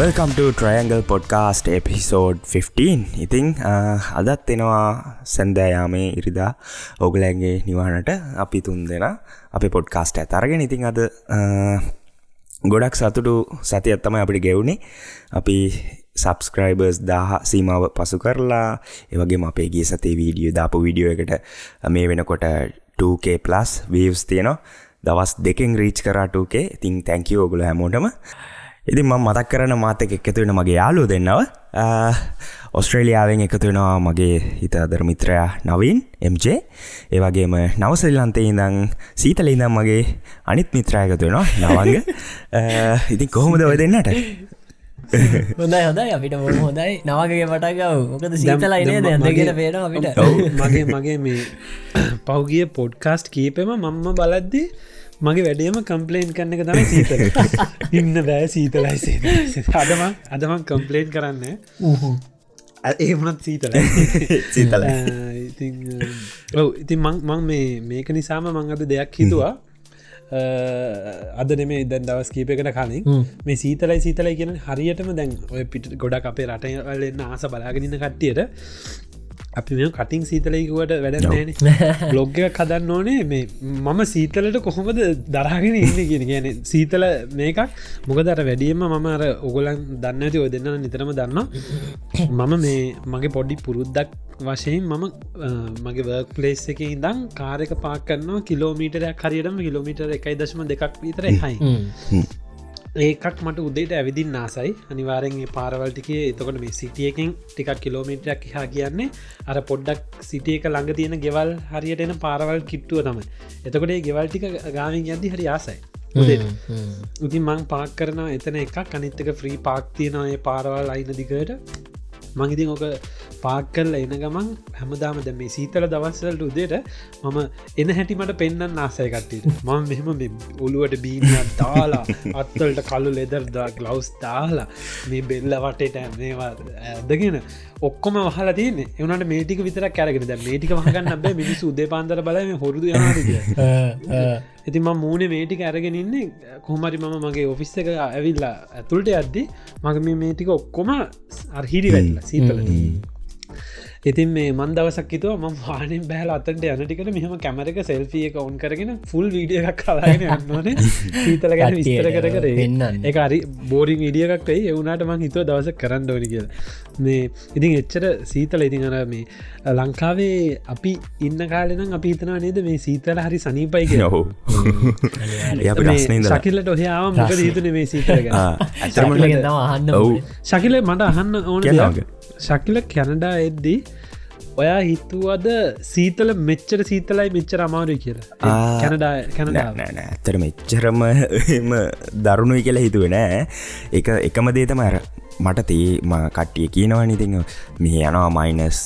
Welcome to Triangle podcast episode 15 ඉතිං අදත් එනවා සැන්දෑයාමේ ඉරිදා. ඔගලෑන්ගේ නිවානට අපි තුන් දෙෙන අපි පොඩ්කාස්ට ඇතරගෙන ඉතිං අද ගොඩක් සතුටු සතියත්තම අපිට ගෙවුණේ අපි සබස්ක්‍රයිබර්ස් දාහ සීමාව පසු කරලා ඒවගේ අපේ ගේ සතේ වීඩියෝ දාපු විඩියෝ එකට මේ වෙනකොට 2K+ වීවස් තියනවා. දවස් දෙකෙන් රීච් කරාටුකේ ඉතින් තැංකව ඔගුල හැමෝටම. ඉතින් ම මතක් කරන මාතක එකතු වෙන මගේ යාලු දෙන්නව. ඔස්ට්‍රේලියාවෙන් එකතු වෙනවා මගේ හිත අදරමිත්‍රයා නවින් එම්ජ ඒවගේම නවසල්ලන්තේ ඉඳං සීතල ඉඳම් මගේ අනිත් මිත්‍රායකතු වෙනවා නවංග. ඉතින් කොහොමද ඔය දෙන්නට? හොඳයි හොඳයි. අපිට හොඳයි. නවගේ මටගව මොකද සීතලයිනේ දැදගෙන පේන අපිට. මගේ මගේ මේ පෞගිය පොඩ්කාස්ට් කීපෙම මම්ම බලද්දී මගේ වැඩියම කම්පලේන් කරන්න එක තමයි සීතල. ඉන්න බෑ සීතලයි සේ අදම අදමන් කම්පලේන් කරන්න. ඒමනත් සීතල සීතල ඔව ඉතින් මං මේ මේක නිසාම මං අද දෙයක් හිතුවා. අද නෙමේ දැන් දවස් කීපයකට කලින්. මේ සීතලයි සීතලයි කියෙන හරියටම දැන් ඔය පිට ගොඩක් අපේ රටවලන්න ආස බලාගෙනන්න කට්ටියට අපි කටින් සීතලයකුවට වැඩ බ්ලොග්ග කදන්න ඕනේ. මේ මම සීතලට කොහොමද දරාගෙන ඉන්න කියෙන කියන සීතල මේකක්. මොකදර වැඩියම මම අර ඔගොලන් දන්න ඇති ඔය දෙන්න නිතරම දන්න මම මේ මගේ පොඩි පුරුද්දක් වශයෙන් මම මගේ වර්ක් පලේස් එක ඉදම් කාරක පාක් කරන්නවා කිලෝමීටරයක් හරියටම කිලෝමීටර එකයි දශම දෙකක් විතර හයි ඒකක් මට උදේට ඇවිදින් නාසයි අනිවාරෙන්ගේ පාරවල්ටිකේ එතකොට මේ සිටියකින් ටිකක් කිලෝමීටරයක් හා කියන්නේ අර පොඩ්ඩක් සිටියක ළඟ තියෙන ගෙවල් හරියට එන පාරවල් කිට්ටුව තමයි. එතකොට ගෙවල්ටික ගාමින් යද්දි හරි ආසයි. උතින් මං පාක් කරන එතන එකක්. අනිත්තක ෆ්‍රී පාක් තියෙනඒ පාරවල් අයින දිගට මංඉතින් ඕක පාක් කරල එන ගමන් හැමදාම දැ මේ සීතල දවස්සලට උදේට මම එන හැටිමට පෙන්න්න ආසයකටට මම මෙහෙම ඔළුවට බීනයක් දාලා අත්තවලට කලු ලෙදර්දා ගලවස් දාලා මේ බෙල්ල වටේට මේවා ඇදගෙන ඔක්කොම වහලා තියන එවනට මේටික විතර කැරගෙන ද මේටික වහගන්න බෑ. මිනිසු උදේ පාන්දර බලම හොරුදු ඇති ම මූුණ මේටික අරගෙන ඉන්නේ. කොහමරි මම මගේ ඔෆිස් එක ඇවිල්ලා ඇතුළට අද්දි මග මේ මේටික ඔක්කොම අර්හිරි වෙල්ලා සීතල ඉතින් මේ මන් දවසක්කිතුව ම වානෙන් බෑල අතට යනටිකට මෙහම කැමරක සෙල්ෆිය එක ඔවන් කරගෙන ෆුල් වීඩිය එකක් කලාගෙන යන්නනේ සීතල ගැන විස්තර කර කර එන්න එක අරි බෝරිං ඉඩියකක් වෙයි. එවුණට මං හිතුව දවස කරන්න ඕනි කිය මේ ඉතින් එච්චර සීතල ඉතින් අර මේ ලංකාවේ අපි ඉන්න කාලෙනම් අපි හිතනවා නේද මේ සීතල හරි සනීපයි කිය හෝ ශකිල්ලට ඔහයාව මොක හිතුන මේ සීතල ශකිල මට අහන්න ඕන ශකිල කැනඩා එද්දී ඔයා හිතුවද සීතල මෙච්චර සීතලයි මෙච්චර අමාරුයි කියලා? කැනඩා කැනඩා ඇත්තර මෙච්චරම දරුණුයි කියලා හිතුව නෑ. එක එකම දේතම අර මට තේ කට්ටිය කියනවා ඉතිං මේ යනවා මයිනස්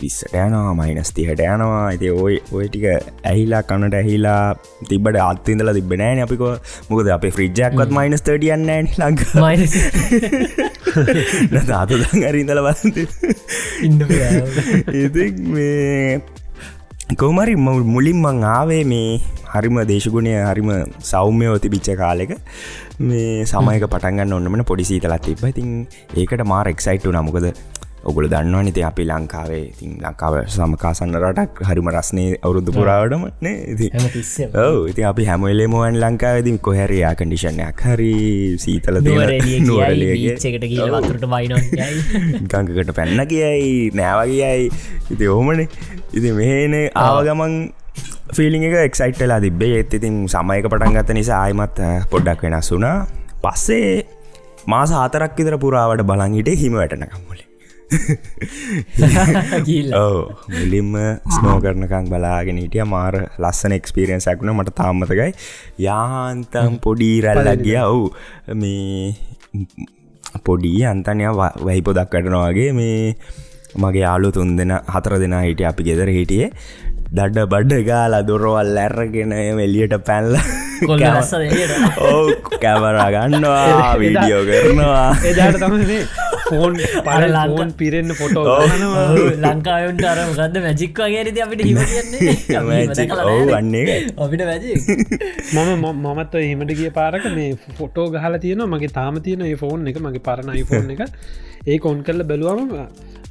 පිස්සට යනවා මයිනස් තිහට යනවා. ඇති ඔය ඔය ටික ඇහිලා කනට ඇහිලා තිබට අත්තින්දල තිබෙනෑන අපික. මොකද අපේ ෆ්‍රිජ්ජක්වත් මයිනස් තටියන්න ලංක අත අරින්දල වන්ත ඉ මේ කෝමරි මුලින් මං ආවේ මේ හරිම දේශගුණය හරිම සෞම්‍යයෝ තිබිච්ච කාලෙක. මේ සමයක පටන්ගන්න ඔන්නමන පොඩිසීතලත් තිබ ඉතින් ඒකට මාර එක්සයිට්ටු නමුකද ඔගුල දන්නවා නිති අපි ලංකාවේ ඉතින් ලංකාව සමකාසන්න රටක් හරිම රස්නේ අවුරුදු පුරාවටම ඔව ඉති අපි හැමලේමුවන් ලංකාවදී කොහැරයා කඩිෂණයක් හරි සීතල නුවරලට ගංකකට පැන්න කියයි නෑවගේයයි ඉති ඕමන ඉති මෙහන ආවගමන් ෆිලිං එක එක්සයිට්ලා තිබේ ඒත් ඉතින් සමයක පටන් ගත්ත නිසා ආයමත් පොඩ්ඩක් වෙනස් වුනා පස්සේ මාස හතරක් විතර පුරාවට බලංගිට හිම වැටනකම්මලේ ඔව. මුලින්ම ස්නෝ කරනකං බලාගෙන හිටිය. මාර ලස්සන එක්ස්පිරියන්සක් වුණ. මට තාම්මතකයි යාන්තම් පොඩි රැල්ලක් ගිය. ඔවු. මේ පොඩි අන්තනය වැහිපො දක්කටනවාගේ මේ මගේ යාලු තුන් දෙෙන හතර දෙනා හිටිය අපි ගෙදර හිටියේ. දඩ බඩ්ඩ ගාලා දොරවල් ඇරගෙන එලියට පැල්ල ඕ කැමරා ගන්නවා වීඩියෝ කරනවා. එදාට තමයි ෆෝන් පල ලංකන් පිරෙන්න්න ෆොටෝ ලංකාවන්ට අර ගද මැජික් වගේරද අපිට හිම කියන්නේ ඔව් අන්නේ අපිට වැජි මම මමත් හිමට ගිය පාරක මේ ෆොටෝ ගහල තියෙන මගේ තාම තියෙන ඒ ෆෝන් එක මගේ පරණ iPhoneෆෝන් එක. ඒ කොන් කරල බැලුවම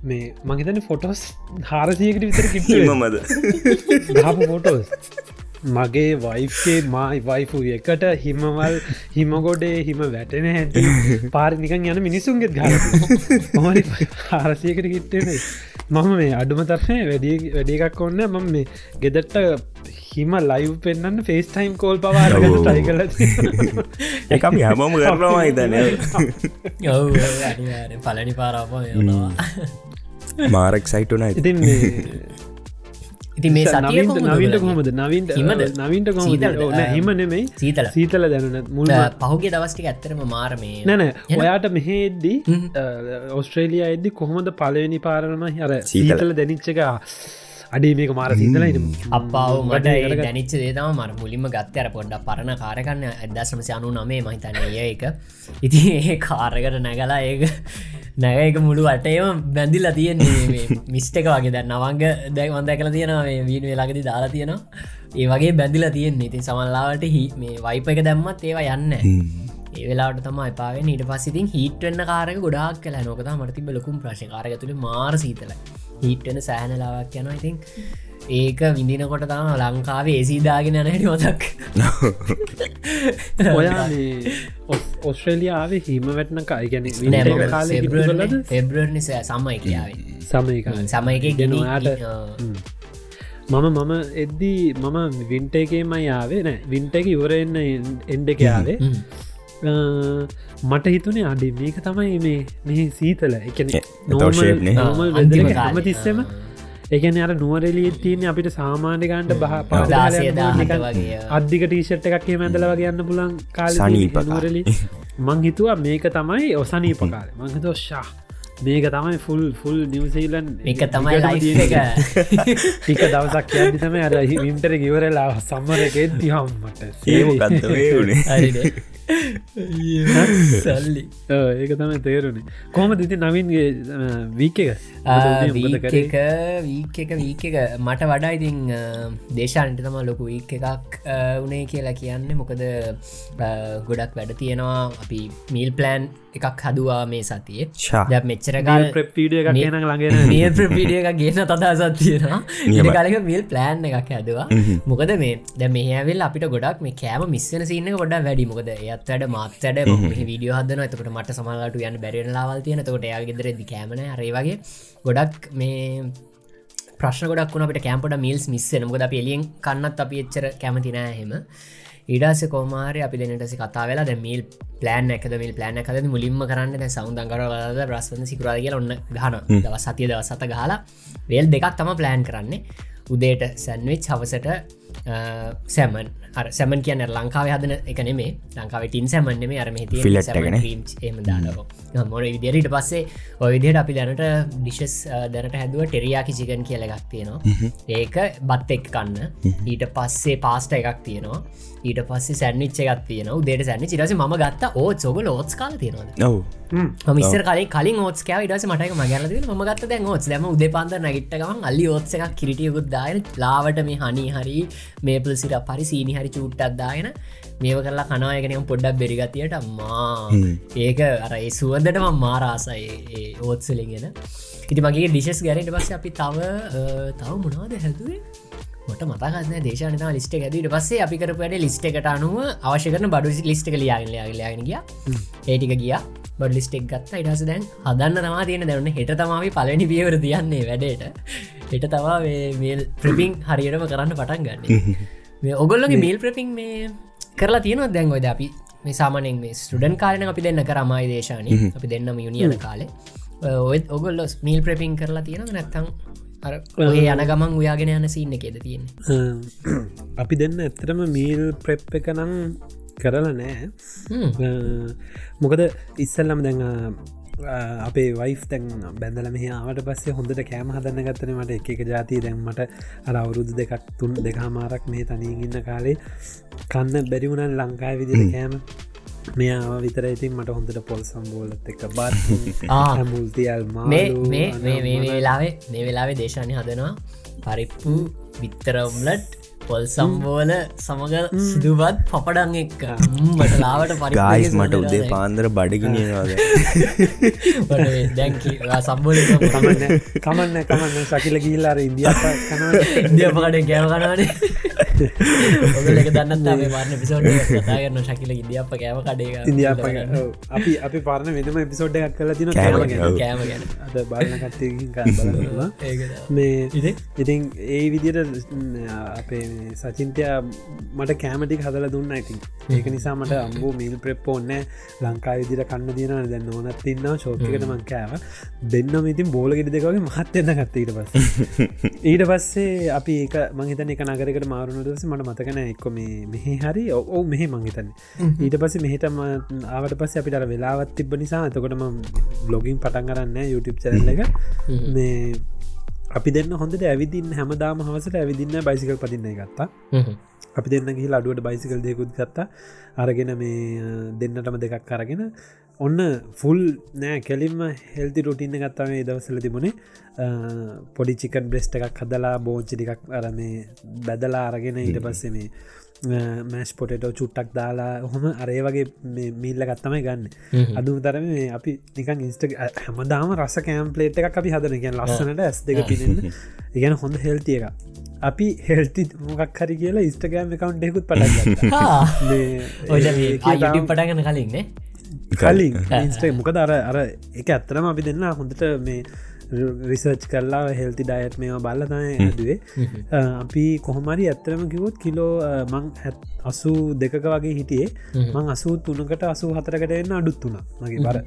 මේ මගේතන ෆොටෝස් හාරසියකට විතර කිට මද ගහපු ෆොටෝස් මගේ වයිෆේ මයි වයිෆු එකට හිමවල් හිමගොඩේ හිම වැටෙන හැට. පාරිනිකන් යන මිනිසුන්ගෙත් ග හාරසයකට කිට්ටෙන මම මේ අඩුම තරය වැඩ වැඩ එකක් ඔන්න මම මේ ගෙදට්ට හිම ලයිව් පෙන්න්න ෆේස් ටයිම් කෝල් පවාර ටයි කල එක හැමෝම කරනවා හිතන පලනි පාරාප මාරක් සයිටුන ඉතින් ඉති මේ සතිය නවින්ට කොහොමද නවින්ට? නවින්ට නෑ, හිම නෙමෙයි. සීතල සීතල දැනුනත් මුල් පහුගේ දවස්ටික ඇත්තරම මාර මේ නැන ඔයාට මෙහෙද්දී ඔස්ට්‍රේලිය එද්දි කොහොමද පලවෙනි පාරණම හර සීතල. දැනිච්චක අඩේ මේක මාර සීතලයින අප්පාව මට දැනිච්ච දේතම මර මුලින්ම ගත්ත. අර පොඩ්ඩ පරණ කාරකන්න ඇදසමසි අනු නමේ මහිතන්න ඒ එක. ඉති ඒ කාරකට නැගලා ඒක නැගක මුළු අටේම බැඳිල්ලා තියෙන්නේ මිස්ටක වගේ. දැන් නවංග දැක් වන්ද කල තියෙනවා මේ වීඩ වෙලාගති දාලා තියෙනවා. ඒ වගේ බැඳිලා තියෙන්නේ. ඉතින් සමල්ලාවට හි මේ වයිප එක දැම්මත් ඒවා යන්න ඒ වෙලාට තම එපාවෙන් ඊට පස්සිතින් හිටවෙන්න කාරක ගොඩක් කලා නොකතා මරතිබ ලොකුම් ප්‍රශ් කාරක තුළ මාර සීතල. හිට්වෙන සෑහනලාවක් යනවා. ඉතින් ඒක විඳිනකොට තම ලංකාවේ ඒසිදාගෙන නැට මතක්. ඔයා ඔස්ට්‍රේලියාවේ හිම වැටන කායිගැන කාල ෆෙබ්‍රර් නිසා සම්මයි කියාව. සමයක සමයක ගෙනවාට ගෙන මම මම එද්දී මම වින්ට එකේම යාවේ නෑ වින්ට එක ඉවරෙන්න්න එන්ඩ එකයාවේ මට හිතුනේ අඩි මේක තමයි මේ මෙහි සීතල. එකන එතකොට shape නේ. අන්තිම හම තිස්සෙම එකන අර නුවරෙලිය තියන්නේ අපිට සාමාන්‍යකන්ට බහ දාසය දාහට වගේ අධික ටීෂට් එකක් මැදල වගේ යන්න පුලන් කාල නුවරලි මං හිතුවා මේක තමයි ඔසනීප කාල. මංහිතෝ ශා මේක තමයි ෆුල් ෆුල් නිවසීලන් එක තමයි එක. ටික දවසක් යදි තම අර විම්ටර ගිවරලා සම්මර එකෙත් දිහම්මට ඒකත් වුණේ හරිනේ. සල්ලි ඒක තමයි තේරුණේ. කොහම දිති නවින්ගේ වීක එක? වීක් වීක් එක වීක් එක මට වඩා ඉතින් දේශාන්ට තම ලොකු වීක් එකක් උනේ කියලා කියන්න. මොකද ගොඩක් වැඩ තියෙනවා. අපි මීල් ප්ලෑන් එකක් හදවා මේ සතියේ. ශා. දැ මෙච්චරකාල් කියන ළඟෙන මේ ප්‍රපිඩිය එක ගේන තදසත් තියෙනවා. නියමයි. කලක මිල් ප්ලෑන් එකක් හැදවා. මොකද මේ ද මේහවෙල් අපිට ගොඩක් මේ කෑම මිස්සන සින්න ගොඩ වැඩි. මොකද එයත් වැඩ මාත්තඩ විඩිය හදන එතකට මට සමලාට යන්න බැරිෙන ලාවල් තියෙන තකොට එයා ගෙදර දි කෑමන අරේවගේ ගොඩක් මේ ප්‍රශ්න ගොඩක් වුණ අපට කෑම්පට මිල්ස් මිස්සන මොකද අප එලියෙන් කන්නත් අපි එච්චර කැමතිනෑ හෙම ඉඩස කෝමාරය අපි දෙනටසි කතා වෙලා ද මිල් ප්ලෑන් එකද මිල් ප්ලෑන එකද මුලින්ම කරන්න සෞන්දංකරවලද රස්වන්න සිකුරා කියල ඔන්න ගහන දව සතිය දවසත ගහලා වේල් දෙකක් තම ප්ලෑන් කරන්නේ. උදේට සැන්විච් හවසට සැමන් සැමන් කියන ලංකාව හදන එක නෙමේ ලංකාව ටින් සැමන් නෙමේ අරම එකනේ. එම දානක මොන විදිරට පස්සේ ඔය විදියට අපි දැනට ඩිශස් දැනට හැදුව ටෙරයාකි චිකන් කියල එකක් තියෙනවා. ඒක බත් එක් කන්න. ඊට පස්සේ පාස්ට එකක් තියෙනවා. ඊට පස්සේ සැනිච් එකක් තියෙන උදේට සැනි චිරස ම ගත්ත ඕත් සොග ලෝස් කාල තියෙනවා ඔව්. මිස්සර කල කලින් කෑව. ඉඩස මටක මගල ම ගත්ත දැන් ඕත් දැම උද පන්ද නැගිට්ටකම අල්ලි ඕත්ස එකක් කිරිටියකුත් දායන ලාවට මේ හනි හරි මේපල් සිට පරි සීනි හරි චුට්ටත් දායන මේව කරලා කනායකනම පොඩ්ඩක් බෙරිගතියට අම්මා. ඒක අර ඒ සුවදටම මාරාසයි ඕත්සලිගෙන ඉති මගේ ඩිශස් ගැරට පස්ස අපි තව තව මොනාද හැදුවේ? මට මතකන්න දේශනත ලිස්ට ඇදට පස්සේ අපි කරපු වැඩ ලිස්ට එකට අනුව අවශ්‍ය කරන බඩු ලිස්ට කලියගල යාගලයාගෙන ගිය. ඒටික ගිය බඩ ලිස්ටෙක් ගත්ත. ඉටස දැන් හදන්න තමා තියෙන දැවන්න හෙට තමාවි පලනි පියවර තියන්නේ වැඩට. හෙට තවා මේල් ප්‍රපිං හරියටම කරන්න පටන් ගන්න. මේ ඔගොල්ලගේ මේල් ප්‍රපිං මේ කරලා තියෙනවා දැන් ඔයද අපි? මේ සාමනෙන් මේ ස්ටඩන් කාලන අපි දෙන්න කරමයි දේශානය අපි දෙන්නම යුනිියන කාලේ. ඔයත් ඔගොල්ල මීල් ප්‍රපිං කරලා තියෙන නැත්තං ඔය යන ගමන් උයාගෙන යන සින්න එකෙද තියෙන අපි දෙන්න ඇත්තරම මීල් ප්‍රෙප් එක නම් කරලා නෑ. මොකද ඉස්සල්ලම දැන් අ, අපේ වයිස් තැන් බැඳල ආවට පස්සේ හොඳට කෑම හදන්න ගත්තන මට. එක එක ජාතිය දැන්මට අර අවුරුදු දෙකක් තුන් දෙකමාරක් මේ තනීගන්න කාලේ කන්න බැරිවුණන් ලංකායි විදිර කෑම. මෙයාව විතර ඉතින් මට හොඳට පොල් සම්බෝලත් එක බත්. මුල්තියල් මේ මේ මේ මේ මේ වෙලාවේ මේ වෙලාවේ දේශානය හදනවා පරිප්පු විත්තරම්ලට් පොල් සම්බෝල සමග සිදුවත් පපඩන් එක්ක. මට ලාවට පරි ගායිස් මට උදේ පාන්දර බඩගිනියවාද දැන් සම්බෝල කමන්න කමන්න කමන්න. සකිල ගිල්ලාර ඉදිිය කන ඉදියපකට ගෑම කනවානේ පාරන පිසෝඩ් කතාගන්න ශකිල ඉදිියප කෑම කඩේ ඉදිිය අපි අපි පාරණ වෙනම එපිසෝඩ් එකක් කල තින මේ ඉතින්? ඒ විදියට අපේ සචින්තය මට කෑමටික් හදල දුන්න ඉතින්. ඒක නිසා මට අම්බූ මිල් ප්‍රෙප් ඕන්න ලංකා විදිර කන්න තියෙන දැන් නොනත් තින්න ශෝකකට මං කෑව. දෙන්නම ඉතින් බෝලගෙට දෙකගේ මහත් එන්න ගත්තීට පස් ඊට පස්සේ අපි ඒක මහිතන එක නගරකට මාරුණු දස මට මතකන එක්ක මේ මෙහි හරි. ඔවු මෙහෙ මංහිතන්න ඊට පස්ස මෙහිටම ආවට පස්ස අපිට අර වෙලාවත් තිබ නිසා. එතකොටම බ්ලොගින් පටන් කරන්න YouTube චැරල්ල එක. මේ අපි දෙන්න හොඳට ඇවිදින්න හැමදාම හවසට ඇවිදින්න බයිසිකල් පදින්න ගත්තා. අපි දෙන්න ගහි අඩුවට බයිසිකල් දෙකුත් ගත්තා. අරගෙන මේ දෙන්නටම දෙකක් කරගෙන ඔන්න ෆුල් නෑ කෙලින්ම හෙල්ති රුටින්න ගත්තාවේ දවසල තිබුණේ. පොඩි චිකන් බ්‍රෙස්්ට එකක් හදලා බෝංචිටිකක් අර මේ බැදලා අරගෙන ඊට පස්සේ මේ මෑස් පොටටෝ චුට්ටක් දාලා හොම අරේ වගේ මිල්ල ගත්තමයි ගන්න. අදුම තරම මේ අපි නිකන් ඉස්ට හැමදාම රස කෑම්පලේට් එකක් අපි හදන ගැන් ලස්සනට ඇස් දෙක පිනෙන්න ඉගැන හොඳ හෙල්තිය එක අපි හෙල්ති මොකක් හරි කියලා ඉස්ටගෑම් එකකවන්් ෙකුත් පට ඔය පටගන කලින්න්නේ කලින්. ඉන්ස්ටේ මොකද අර අර එක ඇත්තරම අපි දෙන්න හොඳට මේ රිසර්ච් කරලා හෙල්ති ඩයට් මේවා බල්ලතය දුවේ අපි කොහොමරි ඇත්තරම කිවොත් කිලෝ මං අසු දෙකක වගේ හිටියේ. මං අසූ තුනකට අසූ හතරකට එන්න අඩුත් වුණ මගේ බර.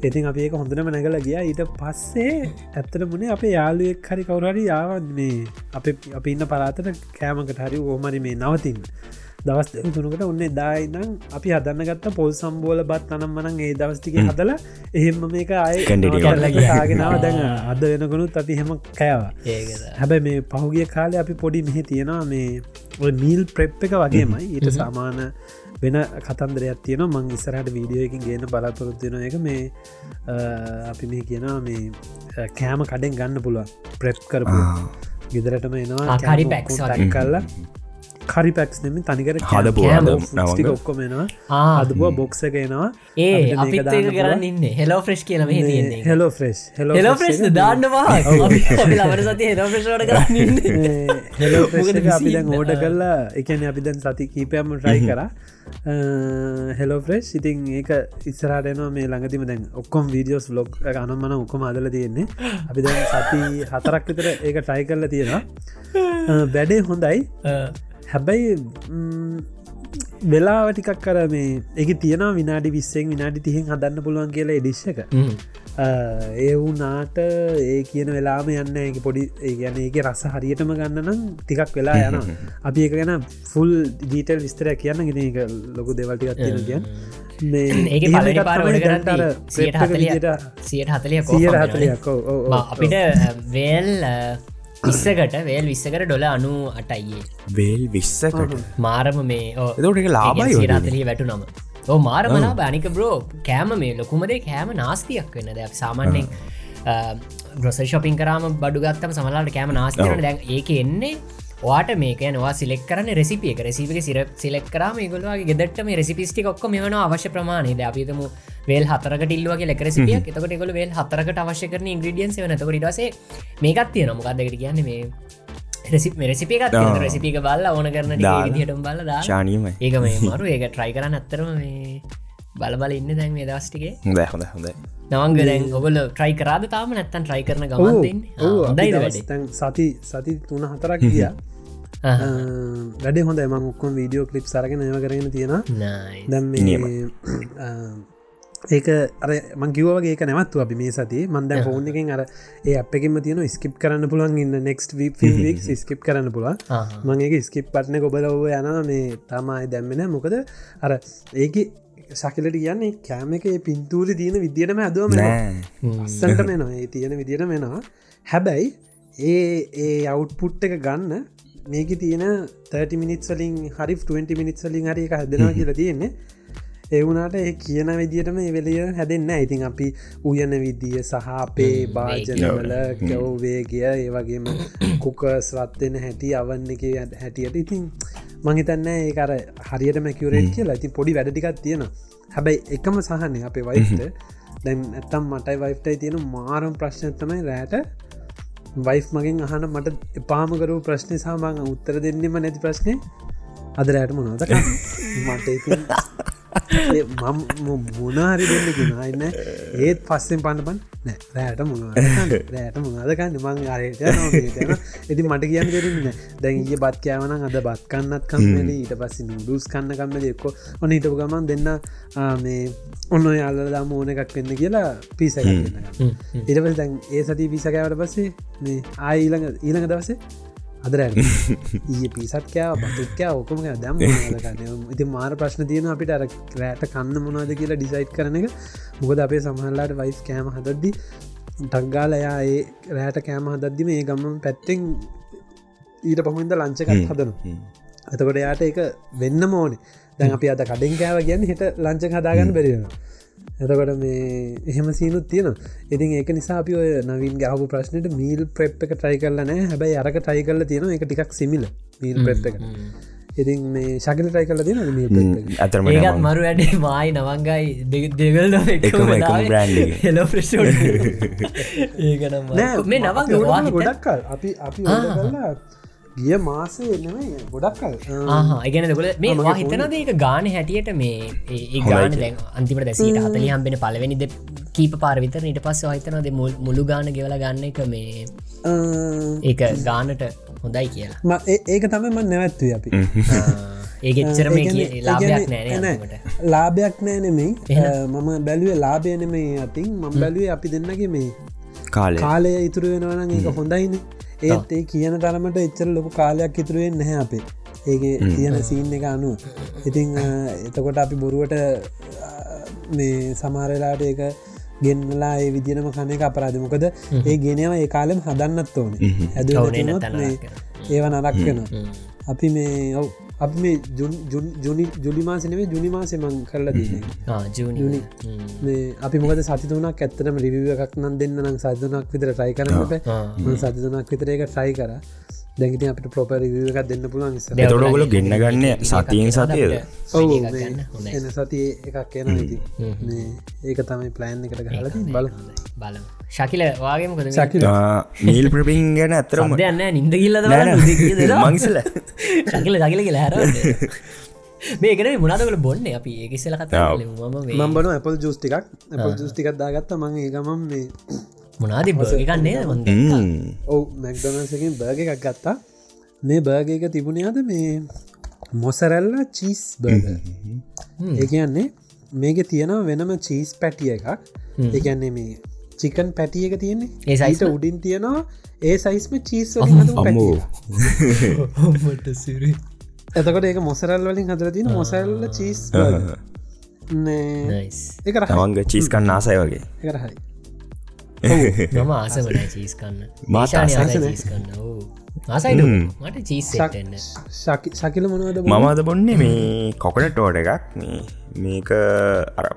ඉතින් අපි ඒක හොඳනම නැගල ගිය. ඊට පස්සේ ඇත්තට මුණේ අපේ යාලුවෙක් හරි කවුරරි යාවන් මේ අප අපි ඉන්න පරාතට කෑමකට හරි ඕමරි මේ නවතින් දවස් දෙක තුනකට ඔන්න දායිනම් අපි හදන්න ගත්ත පොල් සම්බෝල බත් අනම් මනන් ඒ දවස්ටික හදලා එහෙම මේක අය Continue කරලා ගියා. ගෙනාව දැන් අද වෙනගුණුත් අපි හෙම කෑවා. ඒකද හැබැ මේ පහුගිය කාලේ අපි පොඩි මෙහි තියෙනවා මේ මීල් ප්‍රෙප් එක වගේමයි. ඊට සාමාන වෙන කතන්දරයක් තියෙන මං ඉස්සරහට වීඩියෝයකින් ගෙන බලාපොරොත්තියෙන එක මේ අපි මේ කියනවා මේ කෑම කඩෙන් ගන්න පුළුවන්. ප්‍රෙප් කරපු ගෙදරටම එනවා ආ, කෑම curry කරි පැක්ස් නෙම තනිකර හදපු කෑම හදපු නවක. ඔක්කොම එනවා. ආ. අදපුවා බොක්ස එක එනවා. ඒ ඒක කරන්න ඉන්න. හෙලෝ ෆ්‍රෙස්් කියලම හෙලෝ ෆ්‍රෙස් හෙලෝ ෆ්‍රෙස් දාන්න පහ ලබට සති හෙලෝ ෆ්‍රෙස්්ට කරන්න හෙලෝ මොකද අපි. ඕඩ කරලා එකන අපි දැන් සති කීපයම ට්‍රයි කර. හෙලෝ ෆ්‍රෙස් ඉතින් ඒක ඉස්සරටනවා මේ ළඟතිම දැන් ඔක්කොම් වීඩියෝස් ලොග් අනම්මන ඔක්කොම අදල තියෙන්නේ. අපි දැන් සති හතරක් විතර ඒක ට්‍රයි කරලා තියෙනවා. වැඩේ හොඳයි හැබැයි ම්, වෙලාව ටිකක් කර මේ එක තියෙන විනාඩි විස්සෙන් විනාඩි තිහෙන් හදන්න පුළුවන් කියලා එඩිශ් එක. ඒ වුනාට ඒ කියන වෙලාම යන්න එක පොඩි ගැන ඒක රස හරියටම ගන්න නම් ටිකක් වෙලා යන අපි එක ගැන ෆුල් ජීටල් විස්තර කියන්න. ගෙන එක ලොකු දෙවල්ටිකත් තියෙන කියන්න. සියට හතලිය. අපිට වේල් විස්සකට වේල් විස්සකට ඩොල අනු අටයියේ වේල් විස්සකට? මාරම මේ එතකොට ඒක ලාභයි වගේ. රතලිය වැටු නම ඕ මාරමලා බනික බ්‍රෝ කෑම මේ ලොකුමදේ කෑම නාස්තියක් වෙන්න. දෙයක් සාමාන්‍යෙන් ග්‍රොස ශොපින් කරම බඩු ගත්තම සමලාට කෑම නාස්තිරන දැන් ඒක එන්නේ වාට මේක නවා සිලෙක් කරන රෙසිපිය රෙසිපි සිර සිලෙක් කරම ගොලගේ ගෙදට මේ රෙසිපිස්ටි ඔක්ක මෙවන අවශ්‍ය ප්‍රමාණය. අපිතම වේල් හතරකට ඉල්ලුවගේ ලෙකරසිපියක් එතකට ගොල වේල් හතරකට අවශ්‍ය කරන ඉන්ග්‍රඩියන්ස් වන තකට ඩසේ මේකත් තිය නොමකක්දකට කියන්න? මේ රෙසිප රෙසිපිකත් ආ. රෙසිපික බල්ල ඕන කරන බල්ල දා ශානීමයි ඒක මේ මරු. ඒක ට්‍රයි කරන්න ඇත්තරම මේ බලබල ඉන්න දැන් මේ දස්ටිගේ හොඳ හොඳ නවංග දැන් ඔගල ට්‍රයි කරාද තාම? නැත්තන් ට්‍රයි කරන ගමන්න්න සති සති තුන හතරක් ගිය. වැඩේ හොඳ ම ඔක්කොම් වීඩියෝ කලිප් සරගෙන ඒව කරගෙන තියෙන දැම් ඒක අර මංකිවගේ ඒක නැවත්තු අපි මේ සති මන්ද ෆෝන් එකෙන් අර ඒ අපකිම තියන ස්කිප් කරන්න පුළුවන් ඉන්න නෙක්ස් වීක් ස්කිප් කරන්න පුළුවන්. මගේ ස්කිප් පට්න ගොබලව යන මේ තමයි දැම්මෙන මොකද අර ඒක සකිලට කියන්නේ කෑම එක පින්තූරි තියෙන විදිටම ඇදුවම නෑ. අස්සට මෙනවා ඒ තියෙන විදිට මෙනවා හැබැයි ඒ ඒ අවුට්පුට් එක ගන්න මේක තියෙන 30 මිනිත් වලින් හරි 20 මිනිත් වලින් හරි එක හදනවා කියලා තියෙන්නේ. එවුනාට ඒ කියන විදිටම වෙලිය හැදෙන්න්න ඉතින් අපි උයන විදිිය සහ අපේ භාජනවල කැව්වේගිය ඒවගේම කුක ස්රත්වෙන හැටි අවන්න එක හැටියට. ඉතින් මහිතන්න ඒකර හරියට මැකිවරේට කියලා. ඉතින් පොඩි වැඩටිකක් තියෙන හැබැයි එකම සහනය අපේ වයිට දැන් ඇත්තම් මටයි වයිෆ්ටයි තියෙන මාරම් ප්‍රශ්නතමයි රෑට. වයිෆ් මගෙන් අහන මට එපාමකරු ප්‍රශ්නය සාමාං උත්තර දෙන්නෙම නැති ප්‍රශ්නය අද රෑට මොනවද මට මම මොනාහරි දෙන්න ගෙනන්න ඒත් පස්සෙන් පන්නපන් නෑ රෑට මුණ රෑට මුණදකන්න මං ආරයට ඉති මට කියන්න දෙරන්න දැන් ඒ බත් කෑවන අද බත් කන්නත් කම්මල. ඊට පස්ස නුඩුස් කන්න කම්මල. එක්කො ඔන්න හිටපු ගමන් දෙන්න මේ ඔන්න යාල්ලදා මෝන එකක් වෙන්න කියලා පිස ඉටපස් දැන් ඒ සති පිසකෑවට පස්සේ මේ ආඊළඟ ඊළඟ දවසේ අදර ඒ පිසත්කෑ බතුක්කෑ ඔකොම දම් ඉති මාර ප්‍රශ්න තියෙන අපිට අර රෑට කන්න මොනාද කියලා ඩිසයිට් කරන එක. මොකද අපේ සමහල්ලාට වයිස් කෑම හදද්දි ටක්ගාලයා ඒ රෑට කෑම හදද්දි මේ ගම්ම පැත්තෙන් ඊට පහුන්ද ලංචකත් හදනු ඇතකොට යාට එක වෙන්න මෝනේ දැන් අපි අද කඩෙන් කෑව කියන්න හිට ලංචක හදාගන්න බැරිවෙනවා එතකොට මේ එහෙම සීනුත් තියෙන ඉතින් ඒක නිසා අපි ඔය නවින් ගහපු ප්‍රශ්නයට මීල් ප්‍රප් එක ට්‍රයි කරලන හැබැයි අරක ටයි කරල තියෙන එක ටිකක් සිමිල මීල් ප්‍රප් එක. ඉතින් මේ ශකල ටයි කරල තියෙන ඇතරම ඒත් මරු වැඩේ මයි නවංගයි. දෙගල් ඒකනම් මේ නවංග ගොඩක්කල් අපි අපි කරලා ගිය මාසේ නෙමයි ගොඩක් ඒගැන දකොල මේ හිතනද ඒක ගාන හැටියට මේ ගාන දැන් අන්තිමට දැසීට හතලි හම්බෙන පලවෙනිද කීප පාරවිතර ඊට පස්ස හිතනද මුළු ගාන ගෙවල ගන්න එක මේ ඒක ගානට හොඳයි කියලා. ඒක තම මන් නැවැත්තුව අපි. ඒගෙච්චර මේ ලාභයක් නෑ නෙමෙයි. මම බැලුවේ ලාභය නෙමේ අතින්. මම බැලුවේ අපි දෙන්නගේ මේ කාලය. ඉතුරු වෙනවන ඒක හොඳයිනේ ඒත් ඒ කියන තරමට එච්චර ලොකු කාලයක් ඉතුරුවෙන් නැහැ අපේ. ඒගේ තියෙන සීන් එක අනුව. ඉතිං එතකොට අපි බොරුවට මේ සමාරලාට ඒක ගෙන්ලා ඒ විදිනම කන එක අපරාධ මොකද ඒ ගෙනව ඒ කාලෙම හදන්නත් ඕන. හැද ඒව නරක් වෙන අපි මේ ඔව අප මේ ජුලි මාසනවේ ජුනි මාසෙ මං කරලා දී මේ අපි මොකද සතිතුනක් ඇත්තටම රිවිව එකක් නම් දෙන්න නම් සතිතුනක් විතර ටයි කරනට සතිතුනක් විතර එක ටයි කර දැගට අපට රිවිය එකක් දෙන්න පුළුවන් තොඩගොල ගෙන්න්න ගන්න සතියෙන් සතියද? එන සති එකක් කියන ඒක තමයි ප්ලෑන් එකට ගහල බල බල ශකිල වගේම ශකිල. මීල් ප්‍රපින් ගැන ඇතරම යන්න නින්ද කිල්ලද මංසල ශකිල දකිල කියලා හැර මේකන මුණදකල බොන්න? අපි ඒකිසල කතා මම් බන ඇපල් ජස්ටිකක් ඇපල් ජස්ටිකක් දාගත්ත. මං ඒගමම් මේ මොනාද බගන්නේ ඔව මැක්ඩොනසකින් බර්ග එකක් ගත්තා. මේ බර්ග එක තිබුණයාද මේ මොසරැල්ල චීස් බර්ග ඒ කියන්නේ මේක තියෙනවා වෙනම චීස් පැටිය එකක්. ඒගැන්නේ මේ චිකන් පැටිය එක තියෙන්නේ. ඒ සයිට උඩින් තියෙනවා ඒ සයිස්ම චීස් එතකොට ඒක මොසරල් වලින් හදර තින මොසල්ල චීස් එක තමන්ග චීස් කන්න ආසය වගේ. කරහරි මම ආසමට චීස් කන්න මාතා චීස් ශකිල මොනවද මමද බොන්නේ මේ කොකනට ෝඩ එකක් මේ මේක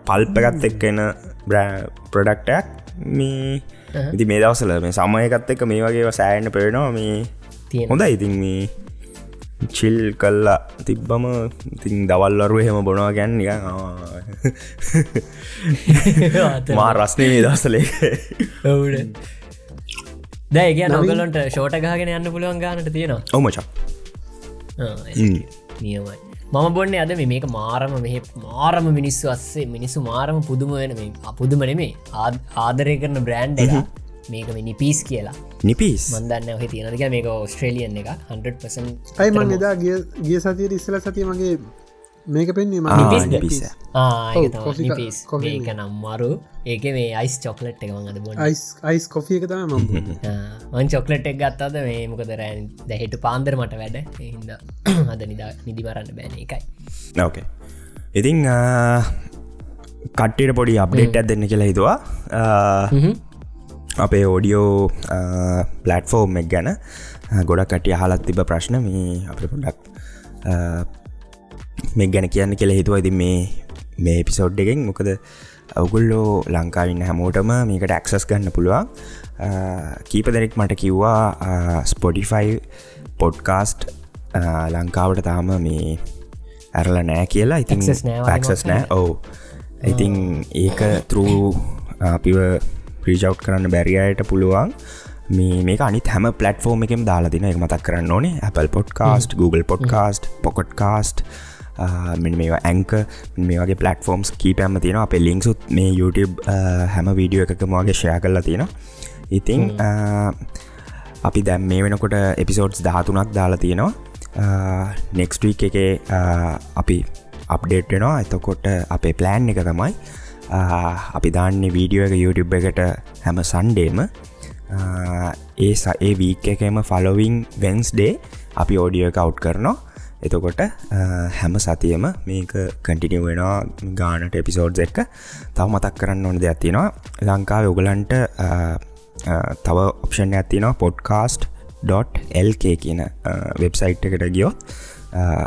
පල්පගත් එක්කෙන ප්‍රඩක්ටයක් මේ ඉති මේ දවසල මේ සමයකත් එක මේ වගේ සෑන්න පේනවා මේ හොඳ ඉතින් මේ චිල් කල්ලා තිබ්බම ඉතින් දවල්වරු එහෙම බොනවා ගැන්න නික මා දවසලේ දැය කිය නොගලොන්ට ෂෝට ගාගෙන යන්න පුළුවන් ගානට තියෙනවා? ඔමචා නියමයි. මම බොන්න අද මේක මාරම මෙහ මාරම මිනිස්සු අස්සේ මිනිස්සු මාරම පුදුම වෙන මේ අපුදුම නෙමේ ආදරය කරන බ්‍රෑන්් එක. මේක නිපිස් කියලා නිපිස් මන්දන්න ඔහ තියෙනක මේක ඔස්ට්‍රේලියන් එක 100 අයි මං එදා ගිය සතිය ඉස්සල සතිය මගේ මේක පෙන්න්නේ ඒක නම්මරු ඒක මේ අයිස් චොකලට් එක අද බො අයිස් කොෆිය එක තම ම මන් චොකලට් එක් ගත්තද මේ මොකද රෑන් දැහෙට පාන්දර මට වැඩ. හිද හද නිදා නිදිමරන්න බෑන එකයි නෝකේ ඉතිං කට්ටට පොඩි අප්ඩේට් ඇත් දෙන්න කියලා හිතුවා අපේ ඕඩියෝ පලට්ෆෝර්ම් එක් ගැන ගොඩක් කටිය හලත් තිබ ප්‍රශ්න. මේ අප පොඩක් මේ ගැන කියන්න කෙළ හිතුව ඉති මේ මේ පිසෝඩ් එකෙන්. මොකද ඔගුල්ලෝ ලංකාවින්න හැමෝටම මේකට ඇක්සස් ගන්න පුළුවන්. කීප දෙනෙක් මට කිව්වා ස්පොඩිෆයි පොඩ්කාස්ට් ලංකාවට තාම මේ ඇරල නෑ කියලා. ඉතින් ක්සස්? නෑ ඔවු. ඉතිං ඒක තරූ අපිව ප්‍රීජව් කරන්න බැරියට පුළුවන්. මේ මේක අනි හැම පලටෆෝර්ම එකම දාලාදින එක මතක් කරන්න ඕනේ. Apple podcast Google podcast Pocket Casts මෙ මේ ඇංක මේ වගේ පලටෆෝම්ස් කීපෑම තියෙන අප ලිංක්සුත් මේ YouTube හැම වීඩියෝ එකකම වගේ ෂය කරලා තියෙන ඉතිං අපි දැම් මේ වෙනකොට එපිසෝඩ්ස් දහතුනක් දාලා තියෙනවා. නෙක්ස්ටීක් එක අපි අප්ඩේට් වෙනවා. එතකොට අපේ ප්ලෑන් එක තමයි අපි දාන්න වීඩියෝ එක YouTube එකට හැම සන්ඩේම ඒ ස ඒ වීක් එකම ෆලොවිං වෙන්ස්ඩේ අපි ඕඩියෝ එක අවට් කරනවා. එතකොට ආ, හැම සතියම මේක කටිනිය වෙනවා ගානට එපිසෝඩ් එක තව මතක් කරන්න ඕන දෙයක් තියෙනවා. ලංකාව ඔගලන්ට තව ඔප්ෂන් ඇතිනවා පොඩ්කාස්ට්.ලක කියන වෙබ්සයිට් එකට ගියොත්